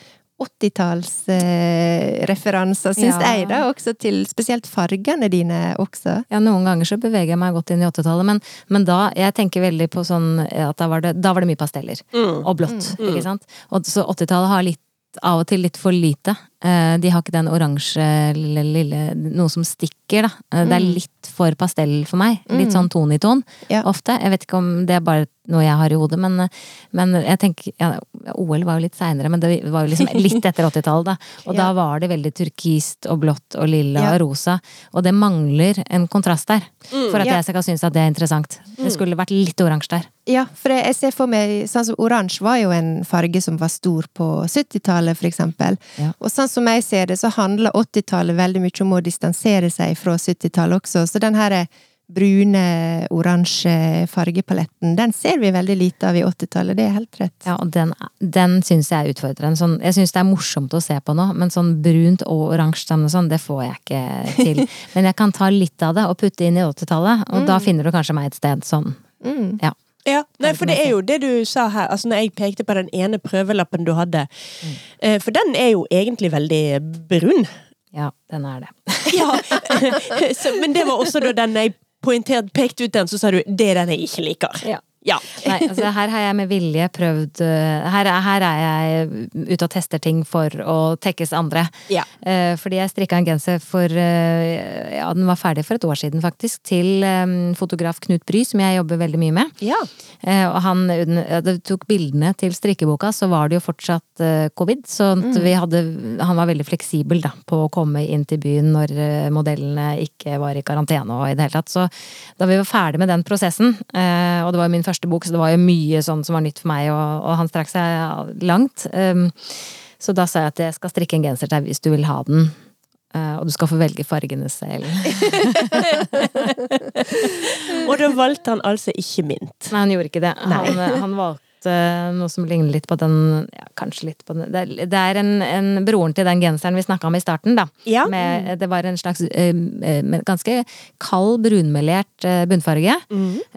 80-tallsreferanser, syns Ja. jeg, da, også til spesielt fargene dine også. Ja, noen ganger så beveger jeg meg godt inn i 80-tallet, men, men da Jeg tenker veldig på sånn at da var det, da var det mye pasteller. Og blått, ikke sant. Og så 80-tallet har litt av og til litt for lite. Eh, De har ikke den oransje lille, lille Noe som stikker, da. Eh, Det er litt for pastell for meg. Litt sånn ton i ton, Ja. ofte. Jeg vet ikke om det er bare noe jeg har i hodet, men, men jeg tenker ja, OL var jo litt seinere, men det var jo liksom litt etter 80-tallet, da. Og da var det veldig turkist og blått og lilla Ja. og rosa. Og det mangler en kontrast der. For at Ja. jeg skal synes at det er interessant. Det skulle vært litt oransje der. Ja, for jeg ser for meg sånn som oransje var jo en farge som var stor på 70-tallet, for eksempel. Ja. Og sånn som jeg ser det, så handler 80-tallet veldig mye om å distansere seg fra 70-tallet også. Så den her brune, oransje fargepaletten, den ser vi veldig lite av i 80-tallet, det er helt rett. Ja, og den, den syns jeg er utfordrende. Sånn, jeg syns det er morsomt å se på nå, men sånn brunt og oransje sånn, det får jeg ikke til. Men jeg kan ta litt av det og putte inn i 80-tallet, og da finner du kanskje meg et sted sånn. Mm. Ja. Ja, nei, for det er jo det du sa her, altså når jeg pekte på den ene prøvelappen du hadde. Mm. For den er jo egentlig veldig brun. ja, den er det. Ja, så, Men det var også da den jeg poengtert pekte ut den, så sa du det er den jeg ikke liker. Ja. Ja. Nei, altså her har jeg med vilje prøvd øh, Her, er- her er jeg ute og tester ting for å tekkes andre. Ja. Eh, fordi jeg strikka en genser for eh, Ja, den var ferdig for et år siden, faktisk. Til eh, fotograf Knut Bry, som jeg jobber veldig mye med. Ja. Eh, og han det tok bildene til strikkeboka, så var det jo fortsatt eh, covid. Så mm. vi hadde, han var veldig fleksibel da, på å komme inn til byen når eh, modellene ikke var i karantene og i det hele tatt. Så da vi var ferdig med den prosessen, eh, og det var min første bok, så det var jo mye sånn som var nytt for meg, og, og han strakk seg langt. Um, så da sa jeg at jeg skal strikke en genser til deg hvis du vil ha den. Uh, og du skal få velge fargene selv. Og da valgte han altså ikke mint. Nei, han gjorde ikke det. Han, han valgte noe som ligner litt på den ja, Kanskje litt på den Det er, en, en broren til den genseren vi snakka om i starten, da. Ja. Med, det var en slags eh, eh, ganske kald, brunmelert eh, bunnfarge.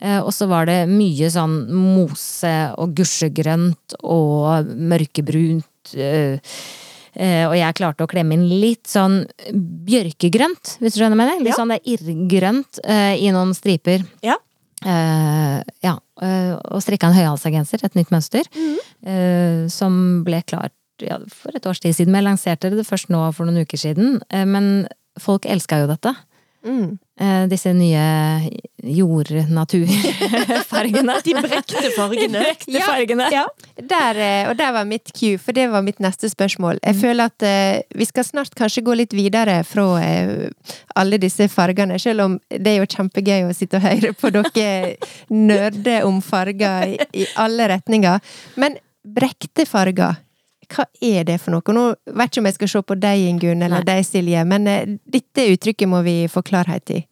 Eh, og så var det mye sånn mose og gusjegrønt og mørkebrunt. Uh, eh, og jeg klarte å klemme inn litt sånn bjørkegrønt, hvis du skjønner meg det? Litt Ja. sånn det er irrgrønt uh, i noen striper. Ja. Eh, ja, Uh, og strikka en høyhalsagenser et nytt mønster, eh, som ble klart ja, for et års tid siden. Men jeg lanserte det først nå for noen uker siden. Men folk elska jo dette. Mm. Eh, disse nye jord-naturfargene. De brekte fargene. De Brekte fargene. Ja. Der, eh, og der var mitt cue, for det var mitt neste spørsmål. Jeg føler at uh, vi skal snart kanskje gå litt videre fra uh, alle disse fargene, selv om det er jo kjempegøy å sitte og høre på dere nørde om farger i, i alle retninger. Men brekte farger, hva er det for noe? Nå vet ikke om jeg skal se på deg, Ingunn, eller Nei. deg, Silje, men uh, dette uttrykket må vi få klarhet i.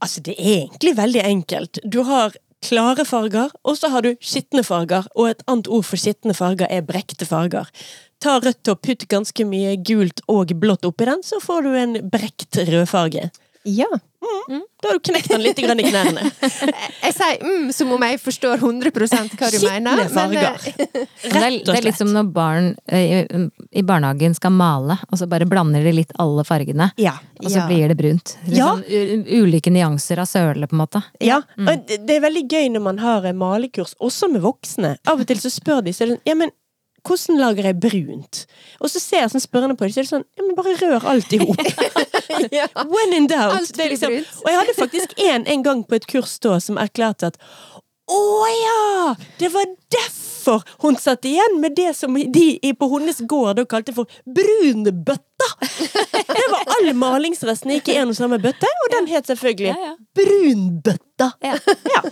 Altså, det er egentlig veldig enkelt. Du har klare farger, og så har du skitne farger, og et annet ord for skitne farger er brekte farger. Ta rødt og putt ganske mye gult og blått oppi den, så får du en brekt rødfarge. Ja. Da har du knekt den litt i knærne. Jeg sier mm, som om jeg forstår 100 hva du mener. Skitne men, eh, farger. Det Rett og det er litt som når barn eh, i, i barnehagen skal male, og så bare blander de litt alle fargene. Ja. Og så Ja. blir det brunt. Liksom, Ja. sånn ulike nyanser av søle, på en måte. Ja, og det det er veldig gøy når man har eh, malekurs, også med voksne. Av og til så spør de, så er det sånn, ja, men hvordan lager jeg brunt? Og så ser jeg sånn spørrende på dem, så er det sånn, ja, men bare rør alt i hop. Ja. When in doubt. Liksom, brunt. og jeg hadde faktisk en, en gang på et kurs da som erklærte at å ja! Det var derfor hun satt igjen med det som de på hennes gård kalte for brunbøtta! Det var all malingsresten gikk i en og samme bøtte, og den het selvfølgelig Ja, ja. brunbøtta. Ja. Ja.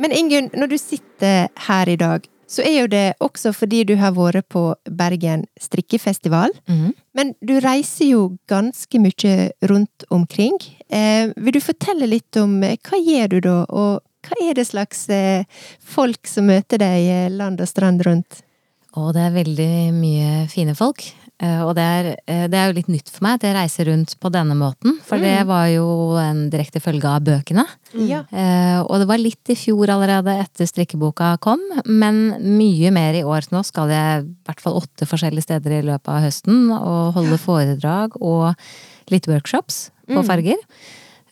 Men Ingunn, når du sitter her i dag, så er jo det også fordi du har vært på Bergen strikkefestival. Mm. Men du reiser jo ganske mye rundt omkring. Eh, vil du fortelle litt om eh, hva gjør du da, og hva er det slags eh, folk som møter deg eh, land og strand rundt? Å, det er veldig mye fine folk. Eh, Og det er, eh, det er jo litt nytt for meg at jeg reiser rundt på denne måten. For det var jo en direkte følge av bøkene. Ja. Eh, Og det var litt i fjor allerede etter strikkeboka kom, men mye mer i år. Nå skal jeg i hvert fall åtte forskjellige steder i løpet av høsten og holde foredrag og litt workshops på farger.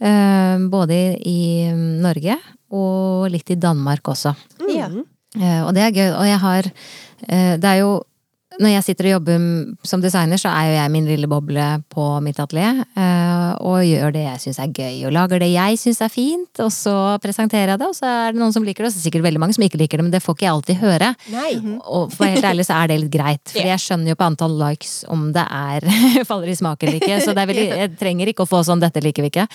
Eh, Både i Norge og litt i Danmark også. Ja. Eh, Og det er gøy. Og jeg har eh, Det er jo Når jeg sitter og jobber som designer, så er jo jeg min lille boble på mitt atelier. eh, Og gjør det jeg syns er gøy, og lager det jeg syns er fint. Og så presenterer jeg det, og så er det noen som liker det, og så er det sikkert veldig mange som ikke liker det, men det får ikke jeg alltid høre. Nei. Og for helt ærlig så er det litt greit, for jeg skjønner jo på antall likes om det er faller i smak eller ikke. Så det er veldig, jeg trenger ikke å få sånn 'dette liker vi ikke'.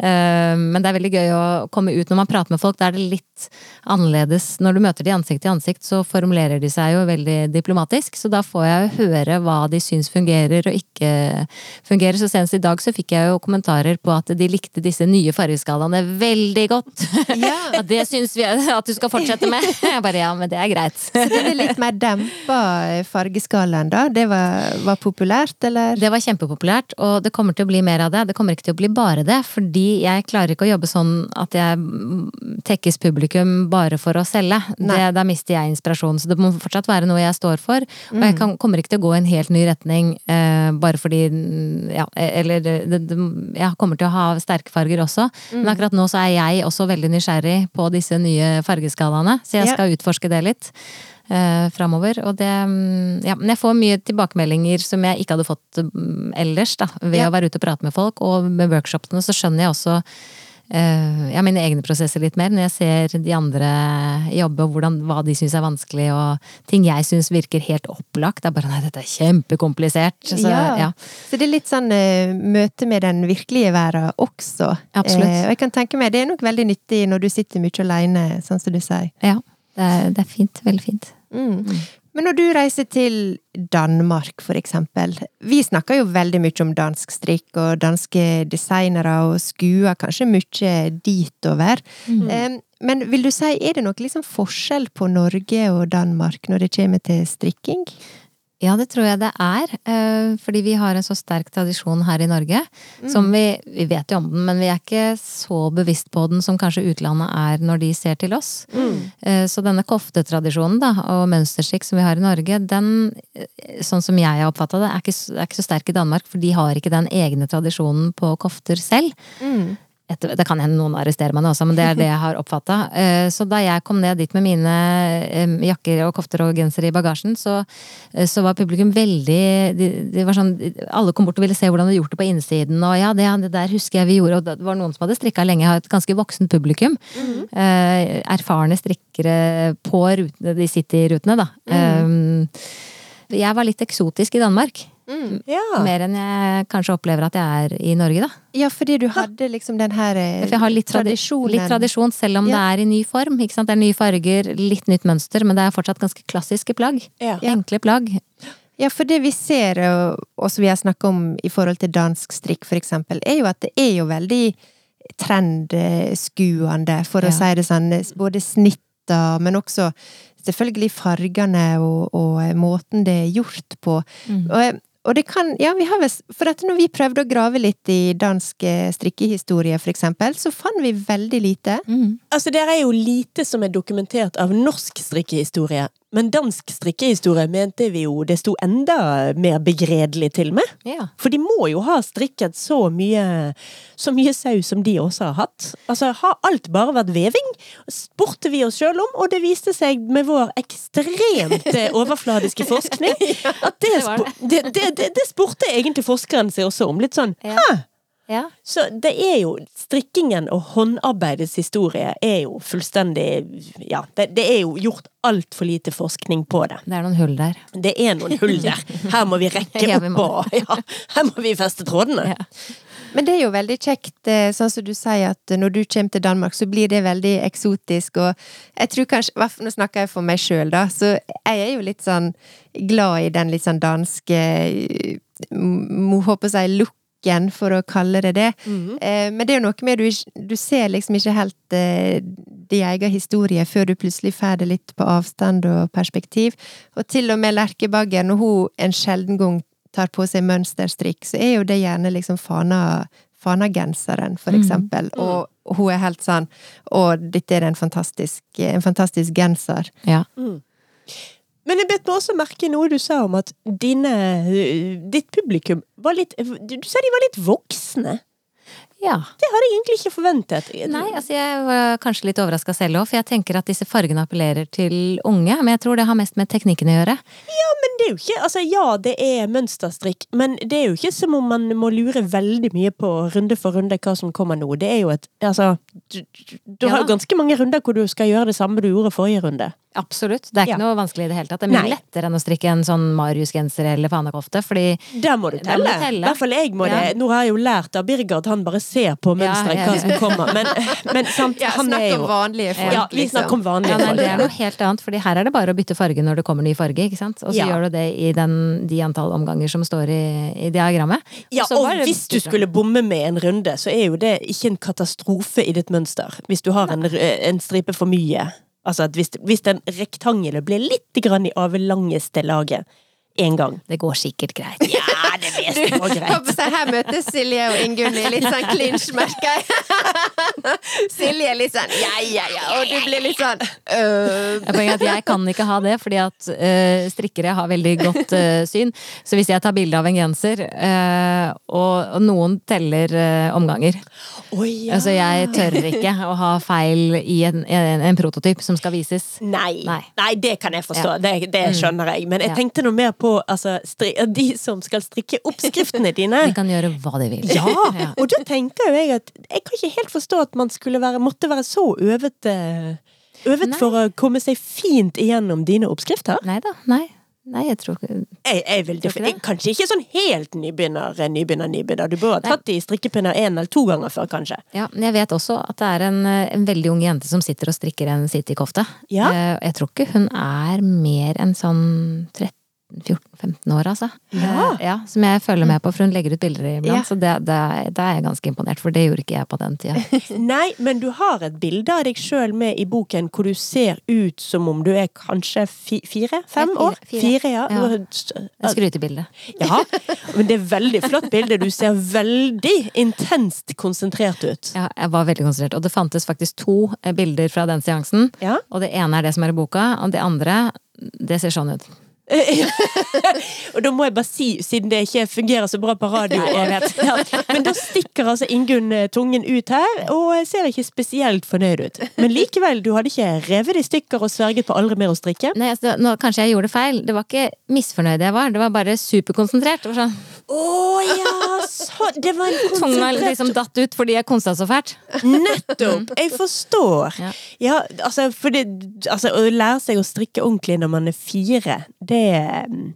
Eh, Men det er veldig gøy å komme ut når man prater med folk. Da er det litt annerledes. Når du møter de ansikt til ansikt, så formulerer de seg jo veldig diplomatisk. Så da får jeg jo høre hva de syns fungerer og ikke fungerer. Så senest i dag så fikk jeg jo kommentarer på at de likte disse nye fargeskalaene veldig godt. Ja. At det syns vi at du skal fortsette med. Jeg bare ja, men det er greit. Så det er litt mer dempa fargeskalaen, da? Det var, var populært, eller? Det var kjempepopulært, og det kommer til å bli mer av det. Det kommer ikke til å bli bare det, fordi jeg klarer ikke å jobbe sånn at jeg tekkes publikum bare for å selge. Det, da mister jeg inspirasjon, så det må fortsatt være noe jeg står for. Og jeg kan, kommer ikke til å gå i en helt ny retning eh, bare fordi mm, Ja, eller det, det, Jeg kommer til å ha sterke farger også, men akkurat nå så er jeg også veldig nysgjerrig på disse nye fargeskalaene, så jeg Ja. skal utforske det litt eh, framover. Og det mm, Ja, men jeg får mye tilbakemeldinger som jeg ikke hadde fått mm, ellers, da. Ved Ja. å være ute og prate med folk. Og med workshopene så skjønner jeg også ja, mine egne prosesser litt mer, når jeg ser de andre jobbe, og hvordan, hva de syns er vanskelig, og ting jeg syns virker helt opplagt. Det er bare nei, dette er kjempekomplisert. Så, ja. Så det er litt sånn uh, møte med den virkelige verden også. Absolutt. Uh, og jeg kan tenke meg, det er nok veldig nyttig når du sitter mye alene, sånn som du sier. ja. Det er, det er fint. Veldig fint. Mm. Men når du reiser til Danmark, for eksempel. Vi snakker jo veldig mye om dansk strikk, og danske designere, og skuer kanskje mye ditover. Mm. Men vil du si, er det noe liksom forskjell på Norge og Danmark når det kommer til strikking? Ja, det tror jeg det er. eh, Fordi vi har en så sterk tradisjon her i Norge. Som vi, vi vet jo om den, men vi er ikke så bevisst på den som kanskje utlandet er når de ser til oss. Mm. Så denne koftetradisjonen da, og mønsterskikk som vi har i Norge, den, eh, sånn som jeg har oppfatta det, er ikke, er ikke så sterk i Danmark. For de har ikke den egne tradisjonen på kofter selv. Etter, det kan hende noen arresterer meg nå også, men det er det jeg har oppfatta. Så da jeg kom ned dit med mine eh, jakker og kofter og gensere i bagasjen, så, eh, så var publikum veldig de, de var sånn, Alle kom bort og ville se hvordan de hadde gjort det på innsiden. Og ja, det, det der husker jeg vi gjorde. Og det var noen som hadde strikka lenge. Jeg har et ganske voksent publikum. Eh, erfarne strikkere på rutene, de City-rutene, da. Eh, jeg var litt eksotisk i Danmark. Ja. Mer enn jeg kanskje opplever at jeg er i Norge, da. Ja, fordi du hadde liksom den her eh, jeg har litt, tradi tradisjonen. litt tradisjon, selv om Ja. det er i ny form. Det er nye farger, litt nytt mønster, men det er fortsatt ganske klassiske plagg. Ja. Enkle plagg. Ja, for det vi ser, og og som vi har snakka om i forhold til dansk strikk, for eksempel, er jo at det er jo veldig trendskuende, for å si det sånn. Både snitta, men også selvfølgelig fargene og, og måten det er gjort på. Mm. Og, og det kan Ja, vi har visst For at når vi prøvde å grave litt i dansk eh, strikkehistorie, for eksempel, så fant vi veldig lite. Mm. Altså, det er jo lite som er dokumentert av norsk strikkehistorie. Men dansk strikkehistorie mente vi jo det sto enda mer begredelig til med. Ja. For de må jo ha strikket så mye, så mye sau som de også har hatt. Altså, har alt bare vært veving? Spurte vi oss sjøl om, og det viste seg med vår ekstremt eh, overfladiske forskning at det, Det det, det, det, det spurte egentlig forskeren seg også om. Litt sånn Ja. Ja. Så det er jo Strikkingen og håndarbeidets historie er jo fullstendig Ja, det, det er jo gjort altfor lite forskning på det. Det er noen hull der. Det er noen hull der. Her må vi rekke Ja, vi opp og ja, Her må vi feste trådene. Ja. Men det er jo veldig kjekt, eh, sånn som du sier, at når du kommer til Danmark, så blir det veldig eksotisk, og jeg tror kanskje Nå snakker jeg for meg sjøl, da, så jeg er jo litt sånn glad i den litt sånn danske Må håpe å si looken, for å kalle det det. Eh, Men det er jo noe med du, du ser liksom ikke helt eh, din egen historie før du plutselig får det litt på avstand og perspektiv. Og til og med Lerkebagger, når hun en sjelden gang tar på seg mønsterstrikk, så er jo det gjerne liksom fana Fanagenseren, for eksempel. Og, og hun er helt sånn Og dette er en fantastisk, en fantastisk genser. Ja. Men jeg bet meg også merke noe du sa om at dine, ditt publikum var litt Du sa de var litt voksne. Ja. Det hadde jeg egentlig ikke forventet. Nei, altså jeg var kanskje litt overraska selv òg, for jeg tenker at disse fargene appellerer til unge. Men jeg tror det har mest med teknikken å gjøre. Ja, men det er jo ikke Altså, ja, det er mønsterstrikk, men det er jo ikke som om man må lure veldig mye på runde for runde hva som kommer nå. Det er jo et Altså, du, du, du har jo ganske mange runder hvor du skal gjøre det samme du gjorde forrige runde. Absolutt. Det er ikke Ja. noe vanskelig i det hele tatt. Det er mye Nei. lettere enn å strikke en sånn Marius-genser eller fanakofte, fordi Der må du telle. I hvert fall jeg må Ja. det. Nå har jeg jo lært av Birger at han bare ser på mønsteret Ja, ja, hva som kommer. Men, men sant, Ja, han er snakk om vanlige folk, Ja, vi snakker om vanlige folk. det er noe helt annet, fordi her er det bare å bytte farge når det kommer ny farge, ikke sant? Og så Ja. gjør du det i den, de antall omganger som står i, i diagrammet. Ja, og bare hvis du skulle bomme med en runde, så er jo det ikke en katastrofe i ditt mønster. Hvis du har en, en stripe for mye. Altså at hvis, hvis den rektangelet blir litt grann i avlangeste laget en gang. Det går sikkert greit. Ja, det meste går greit. seg, Her møtes Silje og Ingunn i litt sånn clinch, merker jeg. Silje er litt sånn ja, ja, ja, og du blir litt sånn øh. Jeg kan ikke ha det, fordi at øh, strikkere har veldig godt øh, syn. Så hvis jeg tar bilde av en genser, eh, og, og noen teller eh, omganger oh, ja. Altså, jeg tør ikke å ha feil i en, en, en prototyp som skal vises. Nei. Nei. Nei, det kan jeg forstå. Ja. Det, det skjønner jeg. Men jeg tenkte noe mer på altså, stri de som skal strikke oppskriftene dine. De kan gjøre hva de vil. Ja, og da tenker jo jeg at jeg kan ikke helt forstå at man skulle være, måtte være så øvet, eh, øvet Nei. for å komme seg fint igjennom dine oppskrifter. Nei da. Nei. Jeg tror ikke Jeg, jeg vil, Tror ikke det? jeg, kanskje ikke sånn helt nybegynner, nybegynner, nybegynner. Du burde ha tatt de strikkepinner én eller to ganger før, kanskje. Ja, men jeg vet også at det er en, en veldig ung jente som sitter og strikker en citykofte. Ja. Eh, Jeg tror ikke hun er mer enn sånn 13-14-15 år, altså. Ja. Eh, ja. Som jeg følger med på, for hun legger ut bilder iblant. Ja. Så det, det, det, er jeg ganske imponert, for det gjorde ikke jeg på den tida. Nei, men du har et bilde av deg sjøl med i boken hvor du ser ut som om du er kanskje fi, fire? Fem fire, år? fire. ja. Ja. Et skrytebilde. Ja, men det er veldig flott bilde. Du ser veldig intenst konsentrert ut. Ja, jeg var veldig konsentrert. Og det fantes faktisk to eh, bilder fra den seansen. Ja. Og det ene er det som er i boka, og det andre, det ser sånn ut. Og da må jeg bare si, siden det ikke fungerer så bra på radio. Ja, Men da stikker altså Ingunn eh, tungen ut her, og ser ikke spesielt fornøyd ut. Men likevel, du hadde ikke revet i stykker og sverget på aldri mer å strikke? Nei, altså, nå, kanskje jeg gjorde feil. Det var ikke misfornøyd jeg var, det var bare superkonsentrert. Det var sånn, Å ja, så Det var en Tunga liksom datt ut fordi jeg konsa så fælt. Nettopp! Jeg forstår. Ja. Ja, altså, det, altså, å lære seg å strikke ordentlig når man er fire, det er mm,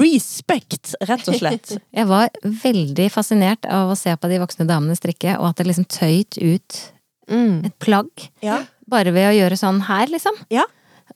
respect, rett og slett. Jeg var veldig fascinert av å se på de voksne damene strikke, og at det liksom tøyt ut et plagg. Ja. Bare ved å gjøre sånn her, liksom. Ja.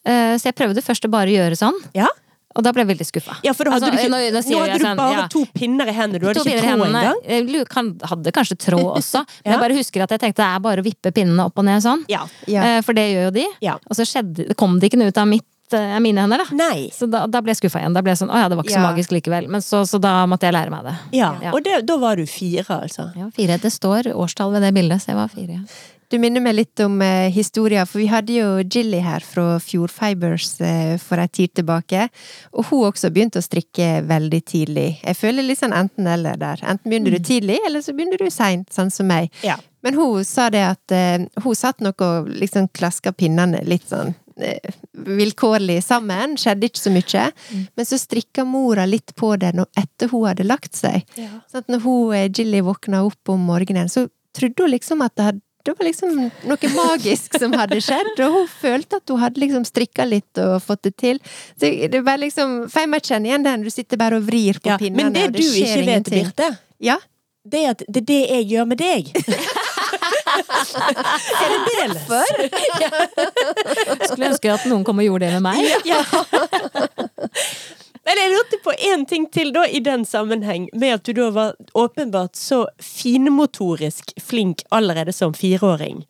Eh, Så jeg prøvde først å bare gjøre sånn, Ja. Og da ble jeg veldig skuffa. Ja, for da hadde Altså, du ikke nå- nå Nå, hadde du sånn, bare ja. to pinner i hendene, du hadde To ikke tråd engang. Jeg hadde kanskje tråd også, men jeg bare husker at jeg tenkte det er bare å vippe pinnene opp og ned sånn. Ja. Ja. Eh, For det gjør jo de. Ja. Og så skjedde, kom det ikke noe ut av mitt, eh, mine hender, da. Nei. Så da, da ble jeg skuffa igjen. Da ble jeg sånn, å ja, det var ikke så magisk likevel. Men så, så da måtte jeg lære meg det. Ja, Ja. og det, da var du fire, altså. Ja, fire. Det står årstall ved det bildet, så jeg var fire. Ja. Du minner meg litt om eh, historien, for vi hadde jo Jilly her fra Fjord Fibers eh, for en tid tilbake. Og hun også begynte å strikke veldig tidlig. Jeg føler litt sånn enten-eller der. Enten begynner du tidlig, eller så begynner du seint, sånn som meg. Ja. Men hun sa det at eh, hun satt nok og liksom klaska pinnene litt sånn eh, vilkårlig sammen. Skjedde ikke så mye. Men så strikka mora litt på det når, etter hun hadde lagt seg. Sånn at når hun, eh, Jilly våkna opp om morgenen, så trodde hun liksom at det hadde det var liksom noe magisk som hadde skjedd, og hun følte at hun hadde liksom strikka litt og fått det til. Så det var liksom, For jeg kjenner kjenne igjen den, du sitter bare og vrir på Ja, pinnene, men det og du ikke skjer vet. Birte, Ja, det er at det er det jeg gjør med deg. er det deles? Derfor? ja. Skulle ønske at noen kom og gjorde det med meg. Ja. Men jeg lurte på én ting til da i den sammenheng, med at du da var åpenbart så finmotorisk flink allerede som fireåring.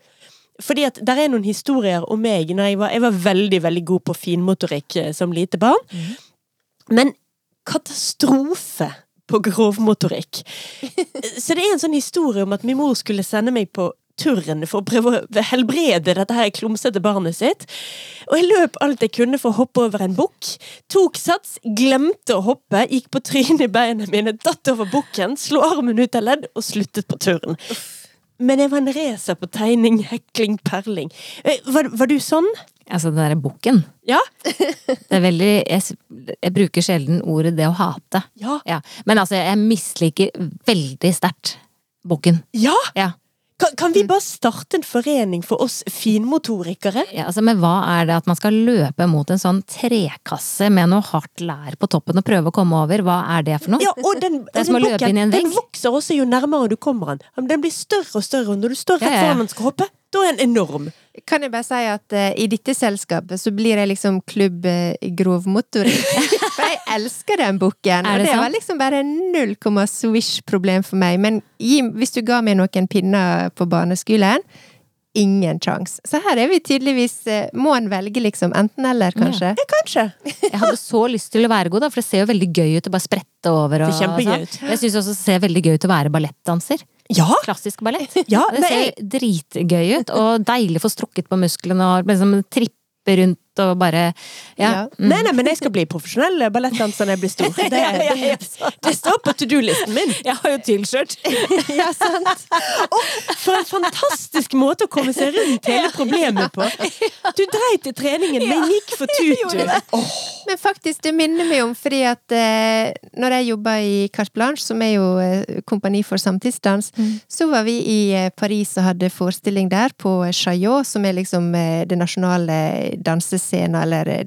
Fordi at der er noen historier om meg når jeg var, jeg var veldig, veldig god på finmotorikk eh, som lite barn. Men katastrofe på grovmotorikk. Så det er en sånn historie om at min mor skulle sende meg på turn for å prøve å helbrede dette her klumsete barnet sitt. Og jeg løp alt jeg kunne for å hoppe over en bukk. Tok sats, glemte å hoppe, gikk på trynet i beina mine, datt over bukken, slo armen ut av ledd og sluttet på turn. Men jeg var en racer på tegning, hekling, perling. Eh, Var, var du sånn? Altså den derre bukken. Ja? Det er veldig jeg, jeg bruker sjelden ordet det å hate. Ja. Ja. Men altså, jeg misliker veldig sterkt bukken. Ja! Ja. Kan, kan vi bare starte en forening for oss finmotorikere? Ja, altså, men hva er det at man skal løpe mot en sånn trekasse med noe hardt lær på toppen og prøve å komme over? Hva er det for noe? Ja, og den, Det er som å løpe inn i en den vokser også jo nærmere du kommer den. Den blir større og større, og når du står rett foran den skal hoppe, da er den enorm. Kan jeg bare si at uh, i dette selskapet så blir jeg liksom klubb uh, grovmotorikk. For jeg elsker den boken, og det var liksom bare null komma swish-problem for meg. Men gi, hvis du ga meg noen pinner på barneskolen Ingen sjans. Så her er vi tydeligvis eh, Må en velge liksom enten-eller, kanskje? Ja, kanskje. Jeg hadde så lyst til å være god, da, for det ser jo veldig gøy ut å bare sprette over. Og, Det er kjempegøy sånn. ut. Jeg syns også det ser veldig gøy ut å være ballettdanser. Ja! Klassisk ballett. Ja, det ser dritgøy ut, og deilig å få strukket på musklene og liksom trippe rundt og bare Ja. Ja. Nei, nei, men jeg skal bli profesjonell ballettdanser når jeg blir stor. Det, det, det står på to do-listen min. Jeg har jo tilskjørt. Ja, sant. Og for en fantastisk måte å komme seg rundt hele problemet på. Du dreit i treningen, men gikk for tutu. Oh. Men faktisk, det minner meg om fordi at eh, når jeg jobba i Carte Blanche, som er jo eh, kompani for samtidsdans, så var vi i eh, Paris og hadde forestilling der på eh, Chaillot, som er liksom eh, det nasjonale dansescenen, eller eh,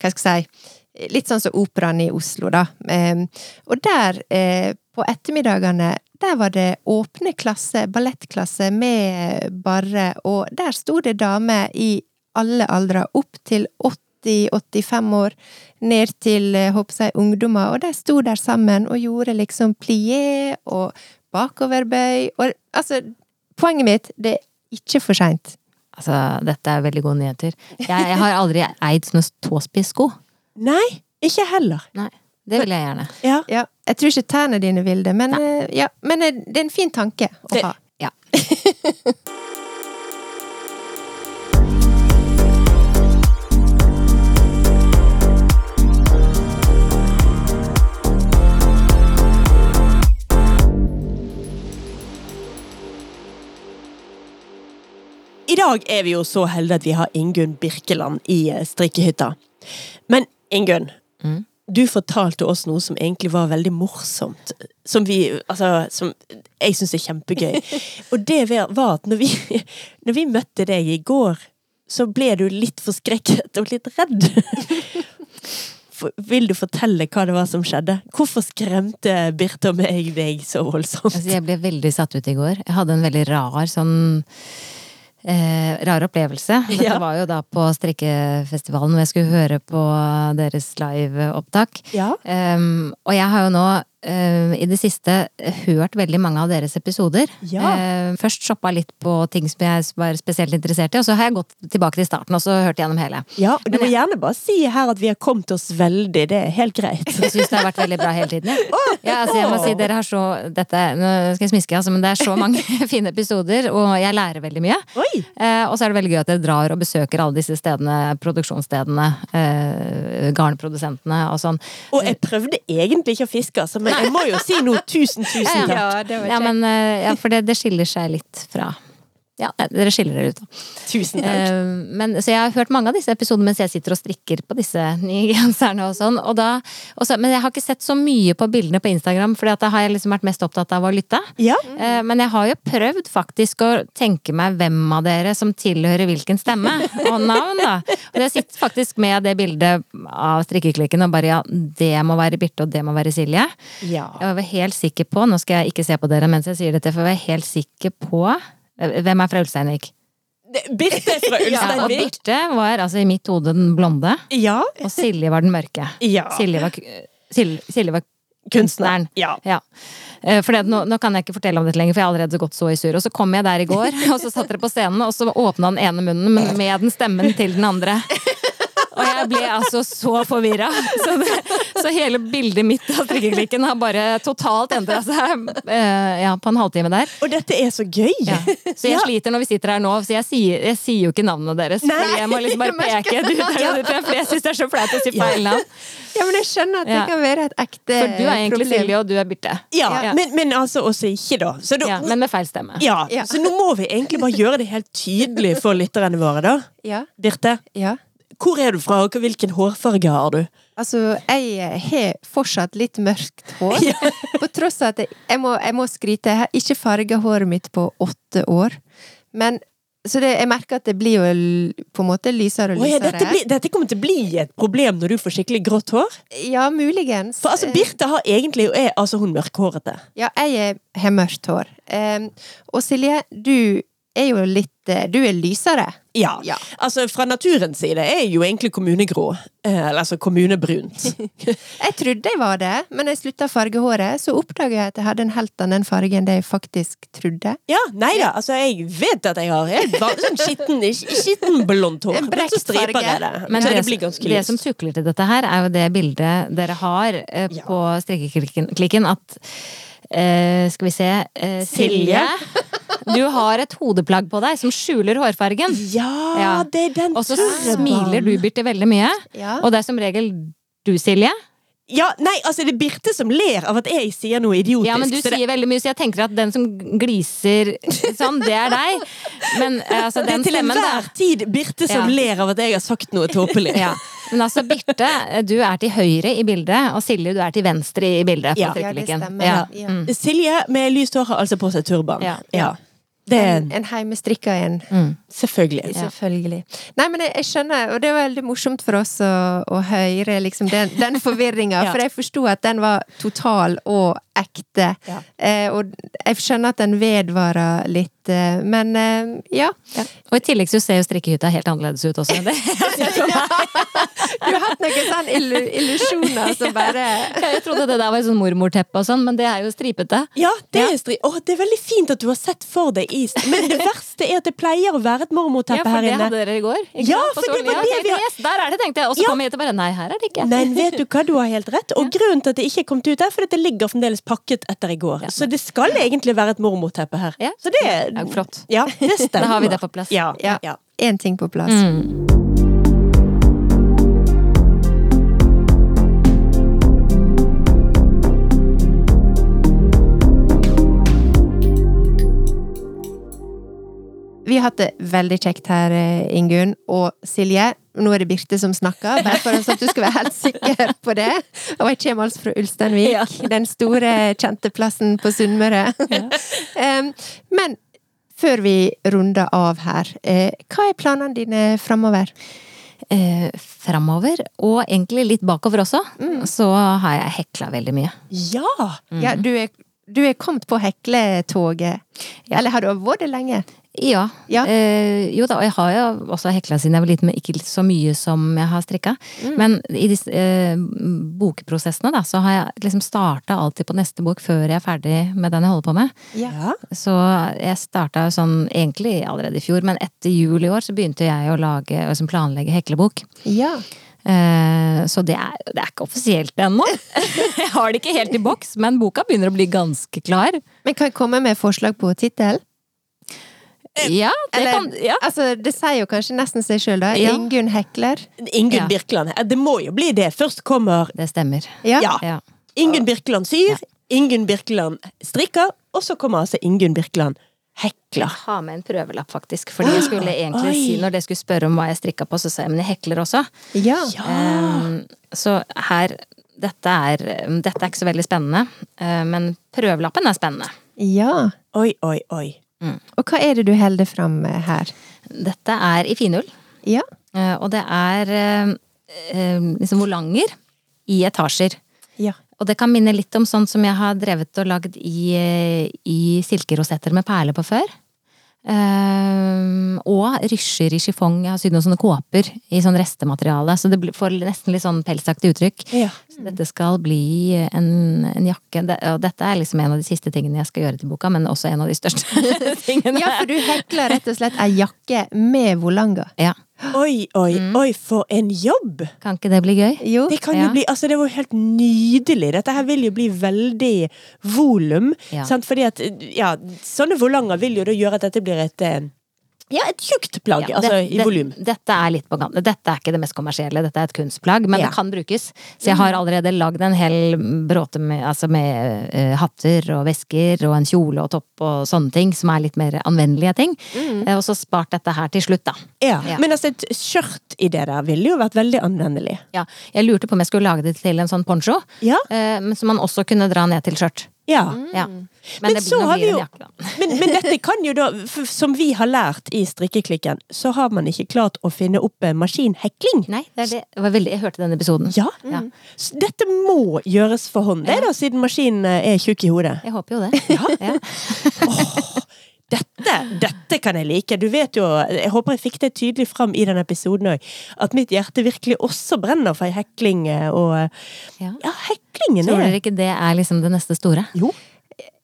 hva skal jeg si Litt sånn som operaen i Oslo, da. Eh, og der, eh, på ettermiddagene, der var det åpne klasser, ballettklasse med barre, og der sto det damer i alle aldre, opp til 80-85 år, ned til eh, håper jeg, ungdommer, og de sto der sammen og gjorde liksom plié og bakoverbøy, og altså, poenget mitt, det er ikke for seint. Altså, dette er veldig gode nyheter. Jeg, jeg har aldri eid sånne tåspissko. Nei, ikke heller. Nei. Det vil jeg gjerne. Ja. Ja, jeg tror ikke tærne dine vil det, men, eh, ja, men eh, det er en fin tanke å Det- ha. Ja. I dag er vi jo så heldige at vi har Ingunn Birkeland i eh, strikkehytta. Men Ingunn, Mm. du fortalte oss noe som egentlig var veldig morsomt. Som vi Altså, som jeg syns er kjempegøy. Og det var at når vi, når vi møtte deg i går, så ble du litt forskrekket og litt redd. Vil du fortelle hva det var som skjedde? Hvorfor skremte Birte og meg deg så voldsomt? Altså, jeg ble veldig satt ut i går. Jeg hadde en veldig rar sånn eh, rar opplevelse. Dette Ja. var jo da på strikkefestivalen hvor jeg skulle høre på deres liveopptak. Ja. Um, og jeg har jo nå i det siste hørt veldig mange av deres episoder. Ja. Eh, først shoppa litt på ting som jeg var spesielt interessert i, og så har jeg gått tilbake til starten og så hørt gjennom hele. Ja, og du må gjerne bare si her at vi har kommet oss veldig, det er helt greit. Jeg syns det har vært veldig bra hele tiden. Ja. Ja, altså jeg må si, dere har så dette, Nå skal jeg smiske, altså, men det er så mange fine episoder, og jeg lærer veldig mye. Oi! Eh, og så er det veldig gøy at dere drar og besøker alle disse stedene, produksjonsstedene, eh, garnprodusentene og sånn. Og jeg prøvde egentlig ikke å fiske, altså, men jeg må jo si noe tusen, tusen takk. Ja, det var Ja, men, eh, ja, for det, det skiller seg litt fra Ja, dere skiller dere ut, da. Tusen takk. Eh, men, så jeg har hørt mange av disse episodene mens jeg sitter og strikker på disse nye genserne og sånn. Og da, og så, men jeg har ikke sett så mye på bildene på Instagram, for da har jeg liksom vært mest opptatt av å lytte. Ja. Eh, Men jeg har jo prøvd faktisk å tenke meg hvem av dere som tilhører hvilken stemme, og navn, da. Og jeg sitter faktisk med det bildet av strikkeklikken og bare ja, det må være Birte, og det må være Silje. ja. Jeg var helt sikker på, nå skal jeg ikke se på dere mens jeg sier dette, for jeg var helt sikker på Hvem er fra Ulsteinvik? Birte fra Ja, og Ulsteinvik. Birte var altså i mitt hode den blonde, Ja. og Silje var den mørke. Ja. Silje var, Silje, Silje var kunstneren. Ja. Ja. Eh, For det, nå, nå kan jeg ikke fortelle om dette lenger, for jeg har allerede gått så i surr. Og så kom jeg der i går, og så satt dere på scenen, og så åpna den ene munnen med den stemmen til den andre. Og jeg ble altså så forvirra. Så, så hele bildet mitt av strikkeklikken har bare totalt endra seg eh, ja, på en halvtime der. Og dette er så gøy! Ja. Så jeg Ja. sliter når vi sitter her nå, så jeg sier, jeg sier jo ikke navnene deres. Nei. Fordi jeg må liksom bare peke ut der for jeg syns det er så flaut å si feil navn. Ja, men jeg skjønner at det Ja. kan være et ekte For du er egentlig problem. Silje, og du er Birte. Ja, Ja. Men, men altså også ikke, da. Så, da Ja, men med feil stemme. ja, Ja. så nå må vi egentlig bare gjøre det helt tydelig for lytterne våre, da. Ja, Birte, ja. Hvor er du fra, og hvilken hårfarge har du? Altså, jeg har fortsatt litt mørkt hår. På tross av at jeg, jeg, må, jeg må skryte, jeg har ikke farga håret mitt på åtte år. Men så det, jeg merker at det blir jo på en måte lysere og Å ja, lysere. dette, blir- dette kommer til å bli et problem når du får skikkelig grått hår. Ja, muligens. For altså, Birte har egentlig er altså hun mørkhårete. Ja, jeg har mørkt hår. Og Silje, du er jo litt eh, Du er lysere. Ja. Ja. Altså, fra naturens side er jeg jo egentlig kommunegrå. Eh, Eller altså kommunebrunt. Jeg trodde jeg var det, men jeg slutta å farge håret, så oppdaga jeg at jeg hadde en helt annen farge enn det jeg faktisk trodde. Ja, nei da, altså jeg vet at jeg har helt sånn skitten, skitten blondt hår. En Men så striper jeg det. Men så det, det blir ganske det som sukler tukler til dette her, er jo det bildet dere har eh, på strikkeklikken. At eh, Skal vi se eh, Silje, du har et hodeplagg på deg som skjuler hårfargen. Ja, Ja. det er den Og så smiler du, Birte, veldig mye. Ja. Og det er som regel du, Silje. Ja, nei, altså det er Birte som ler av at jeg sier noe idiotisk. Ja, men du så det, sier veldig mye, så jeg tenker at den som gliser sånn, det er deg. Men altså, den stemmen der det er til enhver tid Birte som Ja. ler av at jeg har sagt noe tåpelig. Ja. Men altså, Birte, du er til høyre i bildet, og Silje, du er til venstre i bildet. på Ja. Ja, det stemmer. Ja. Ja. Mm. Silje med lyst hår har altså på seg turban. Ja. Det er En, en heimestrikka en. Mm. selvfølgelig. Selvfølgelig. Nei, men jeg, jeg skjønner, og det var veldig morsomt for oss å, å høre liksom den, den forvirringa, Ja. for jeg forsto at den var total og ekte. Ja. Eh, og jeg skjønner at den vedvarer litt, eh, men eh, ja. Og i tillegg så ser jo strikkehytta helt annerledes ut også. Det, Du har hatt noen sånne illu illusjoner som bare jeg trodde det der var et sånn mormorteppe og sånn, men det er jo stripete. Ja, det er stri... Åh, det er veldig fint at du har sett for deg is. Men det verste er at det pleier å være et Ja, mormorteppe for her det inne. hadde dere i går. Ikke Ja, for det var Ja, det vi har- Yes, der er det, tenkte jeg. Og så Ja. kom jeg hit og bare Nei, her er det ikke. Men vet du hva, du har helt rett. Og grunnen til at det ikke er kommet ut, er fordi det ligger fremdeles pakket etter i går. Ja. Så det skal egentlig være et mormorteppe her. Ja. Så det er Ja, flott. Ja, det stemmer. Da har vi det på plass. Ja. Ja. ja. én ting på plass. Mm. Vi har hatt det veldig kjekt her, eh, Ingunn. Og Silje, nå er det Birte som snakker, bare for at du skal være helt sikker på det. Og jeg kommer altså fra Ulsteinvik, Ja. den store, kjente plassen på Sunnmøre. Ja. Men før vi runder av her, eh, hva er planene dine framover? Eh, framover, og egentlig litt bakover også, så har jeg hekla veldig mye. ja. Ja, du er, du er kommet på hekletoget. Eller har du vært det lenge? Ja. Ja. Eh, jo da, og jeg har jo også hekla siden jeg var liten, men ikke så mye som jeg har strikka. Men i disse eh, bokprosessene, da, så har jeg liksom starta alltid på neste bok før jeg er ferdig med den jeg holder på med. Ja. Så jeg starta sånn egentlig allerede i fjor, men etter jul i år så begynte jeg å lage, liksom planlegge heklebok. Ja. Eh, Så det er, det er ikke offisielt ennå. Jeg har det ikke helt i boks, men boka begynner å bli ganske klar. Men kan jeg komme med forslag på tittel? Ja, det Eller, kan ja. altså, det sier jo kanskje nesten seg sjøl, da. Ja. Ingunn Hekler. Ingunn Ja. Birkeland. Det må jo bli det. Først kommer Det stemmer. Ja. Ja. Ja. Ingunn Birkeland syr, Ingunn Birkeland strikker, og så kommer altså Ingunn Birkeland hekler. Ha med en prøvelapp, faktisk. Fordi jeg skulle egentlig Oi. si, når dere skulle spørre om hva jeg strikka på, så sa jeg men jeg hekler også. Ja. Um, så her dette er, dette er ikke så veldig spennende, eh, men prøvelappen er spennende. ja. Oi, oi, oi. Og hva er det du holder fram her? Dette er i finull, Ja. eh, og det er eh, eh, liksom volanger i etasjer. Ja. Og det kan minne litt om sånn som jeg har drevet og lagd i, i silkerosetter med perler på før. Ehm, og rysjer i chiffon. Jeg har sydd noen sånne kåper i sånn restemateriale, så det får nesten litt sånn pelsaktig uttrykk. Ja. Så dette skal bli en, en jakke. Og dette er liksom en av de siste tingene jeg skal gjøre til boka, men også en av de største tingene. ja, for du hekler rett og slett ei jakke med volanger. Ja. Oi, oi, oi, for en jobb! Kan ikke det bli gøy? Jo. Det kan Ja. jo bli, altså det var jo helt nydelig. Dette her vil jo bli veldig volum. Ja. Sant? Fordi at, ja, sånne volanger vil jo da gjøre at dette blir et eh, ja, et tjukt plagg, Ja, altså i det- volum. Dette er litt på kanten. Dette er ikke det mest kommersielle, dette er et kunstplagg, men Ja. det kan brukes. Så jeg har allerede lagd en hel bråte med, altså med uh, hatter og vesker og en kjole og topp og sånne ting, som er litt mer anvendelige ting. Eh, og så spart dette her til slutt, da. Ja. Ja. Men altså, et skjørt i det der ville jo vært veldig anvendelig. Ja, jeg lurte på om jeg skulle lage det til en sånn poncho, Ja. uh, som man også kunne dra ned til skjørt. Ja. Ja. Men det, så har vi jo- jakke. Men, men dette kan jo da, for, som vi har lært i strikkeklikken, så har man ikke klart å finne opp eh, maskinhekling. Nei, det det. veldig, jeg hørte den episoden. Ja. Ja. Så dette må gjøres for hånd, det da, siden maskinen eh, er tjukk i hodet. Jeg håper jo det. Ja. Dette, dette kan jeg like. Du vet jo, jeg håper jeg fikk det tydelig fram i den episoden òg, at mitt hjerte virkelig også brenner for hekling. eh, Og Ja. ja, heklingen Tror er dere ikke det er liksom det neste store? Jo.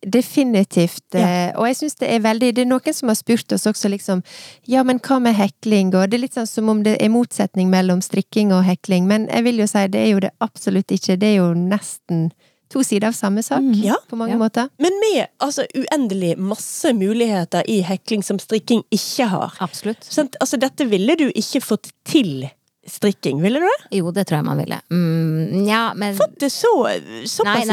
Definitivt. Ja. eh, Og jeg syns det er veldig Det er noen som har spurt oss også liksom Ja, men hva med hekling? Og det er litt sånn som om det er motsetning mellom strikking og hekling. Men jeg vil jo si det er jo det absolutt ikke. Det er jo nesten to sider av samme sak. Ja. På mange Ja. måter. Men med altså, uendelig masse muligheter i hekling som strikking ikke har. Absolutt. Sånn, Altså, dette ville du ikke fått til strikking, ville du det? Jo, det tror jeg man ville. Mm, ja, men Fått det så, såpass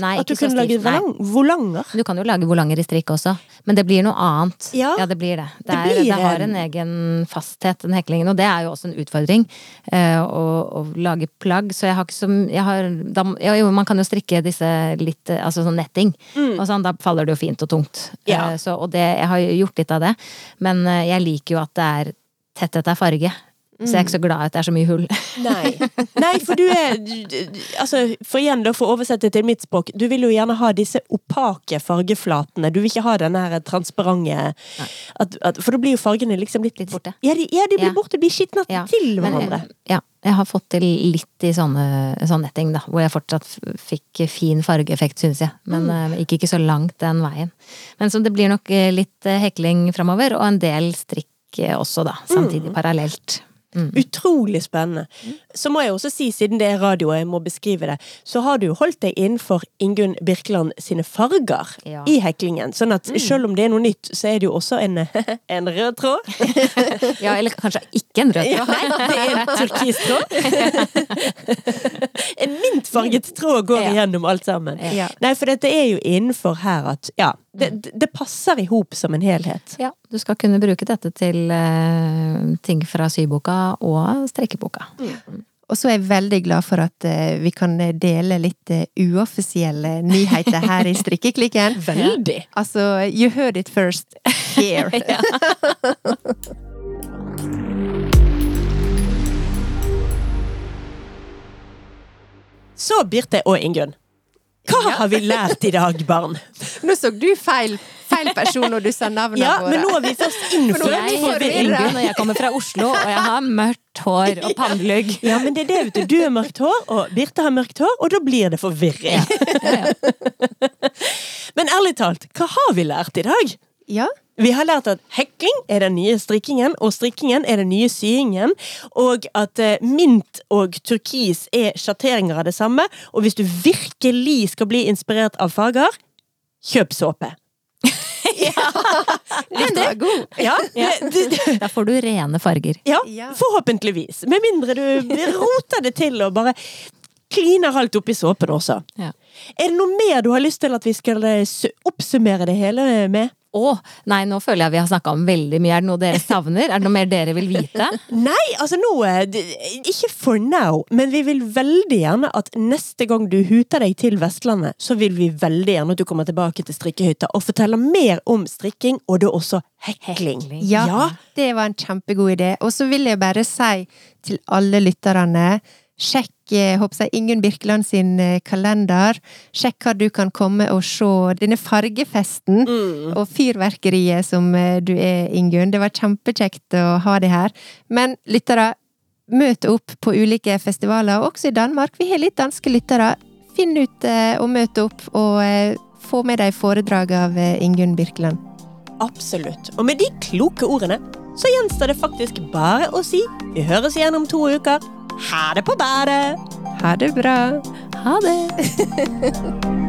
nei, at du kunne lage volang, volanger? du kan jo lage volanger i strikk også. Men det blir noe annet. Ja. det blir det. Det, Det er, blir det har en- en egen fasthet, den heklingen. Og det er jo også en utfordring. Uh, å, å lage plagg. Så jeg har ikke så jeg har, da, ja, Jo, man kan jo strikke disse litt eh, Altså sånn netting. Og sånn, da faller det jo fint og tungt. Mm. Ja. Uh, så, og det, jeg har gjort litt av det. Men uh, jeg liker jo at det er tetthet er farge. Så jeg er ikke så glad at det er så mye hull. Nei. Nei, for du er Altså, for igjen, da, for å oversette til mitt språk, du vil jo gjerne ha disse opake fargeflatene. Du vil ikke ha denne her transparente For da blir jo fargene liksom litt Litt borte. Ja, de, ja, de blir Ja. borte. De skitner Ja, til hverandre. eh, ja, jeg har fått til litt i sånne, sånn netting, da. Hvor jeg fortsatt fikk fin fargeeffekt, syns jeg. Men mm. gikk ikke så langt den veien. Men så det blir nok eh, litt eh, hekling framover, og en del strikk eh, også, da. Samtidig parallelt. Mm. Utrolig spennende. Så må jeg også si, siden det er radio og jeg må beskrive det, så har du holdt deg innenfor Ingunn Birkeland sine farger Ja. i heklingen. Sånn at selv om det er noe nytt, så er det jo også en, en rød tråd. Ja, eller kanskje ikke en rød tråd. Nei, det er en turkis tråd. En mintfarget tråd går igjennom alt sammen. Nei, for dette er jo innenfor her at ja, det, det passer i hop som en helhet. Ja, du skal kunne bruke dette til uh, ting fra syboka og strekkeboka. Og så er jeg veldig glad for at uh, vi kan dele litt uh, uoffisielle nyheter her i strikkeklikken. Veldig. Altså, you heard it first here. Så Birte og Ingunn. Hva har vi lært i dag, barn? Nå så du feil, feil person når du sa navnet Ja, våre. men nå er vi først innført Jeg heter. Ingunn, og jeg kommer fra Oslo, og jeg har mørkt hår og pannelugg. Ja, men det er det, vet du. Du har mørkt hår, og Birte har mørkt hår, og da blir det forvirring. Men ærlig talt, hva har vi lært i dag? Ja, Vi har lært at hekling er den nye strikkingen, og strikkingen er den nye syingen. Og at eh, mint og turkis er sjatteringer av det samme. Og hvis du virkelig skal bli inspirert av farger, kjøp såpe. Litt var god. Ja, Da får du rene farger. ja, Ja. forhåpentligvis. Med mindre du roter det til og bare kliner alt oppi såpen også. Ja. Er det noe mer du har lyst til at vi skal eh, oppsummere det hele med? Å, nei, nå føler jeg vi har snakka om veldig mye. Er det noe dere savner? Er det noe mer dere vil vite? Nei, altså nå eh, Ikke for now, men vi vil veldig gjerne at neste gang du huter deg til Vestlandet, så vil vi veldig gjerne at du kommer tilbake til strikkehytta og forteller mer om strikking, og da også hekling. Hekling. Ja, Ja. det var en kjempegod idé. Og så vil jeg bare si til alle lytterne Sjekk eh, håper jeg, Ingunn Birkeland sin eh, kalender. Sjekk hva du kan komme og se. Denne fargefesten og fyrverkeriet som eh, du er, Ingunn. Det var kjempekjekt å ha deg her. Men lyttere, møt opp på ulike festivaler, også i Danmark. Vi har litt danske lyttere. Finn ut å og møt opp, og få med deg foredrag av Ingunn Birkeland. Absolutt. Og med de kloke ordene så gjenstår det faktisk bare å si vi høres igjen om to uker. Ha det på badet! Ha det bra! Ha det!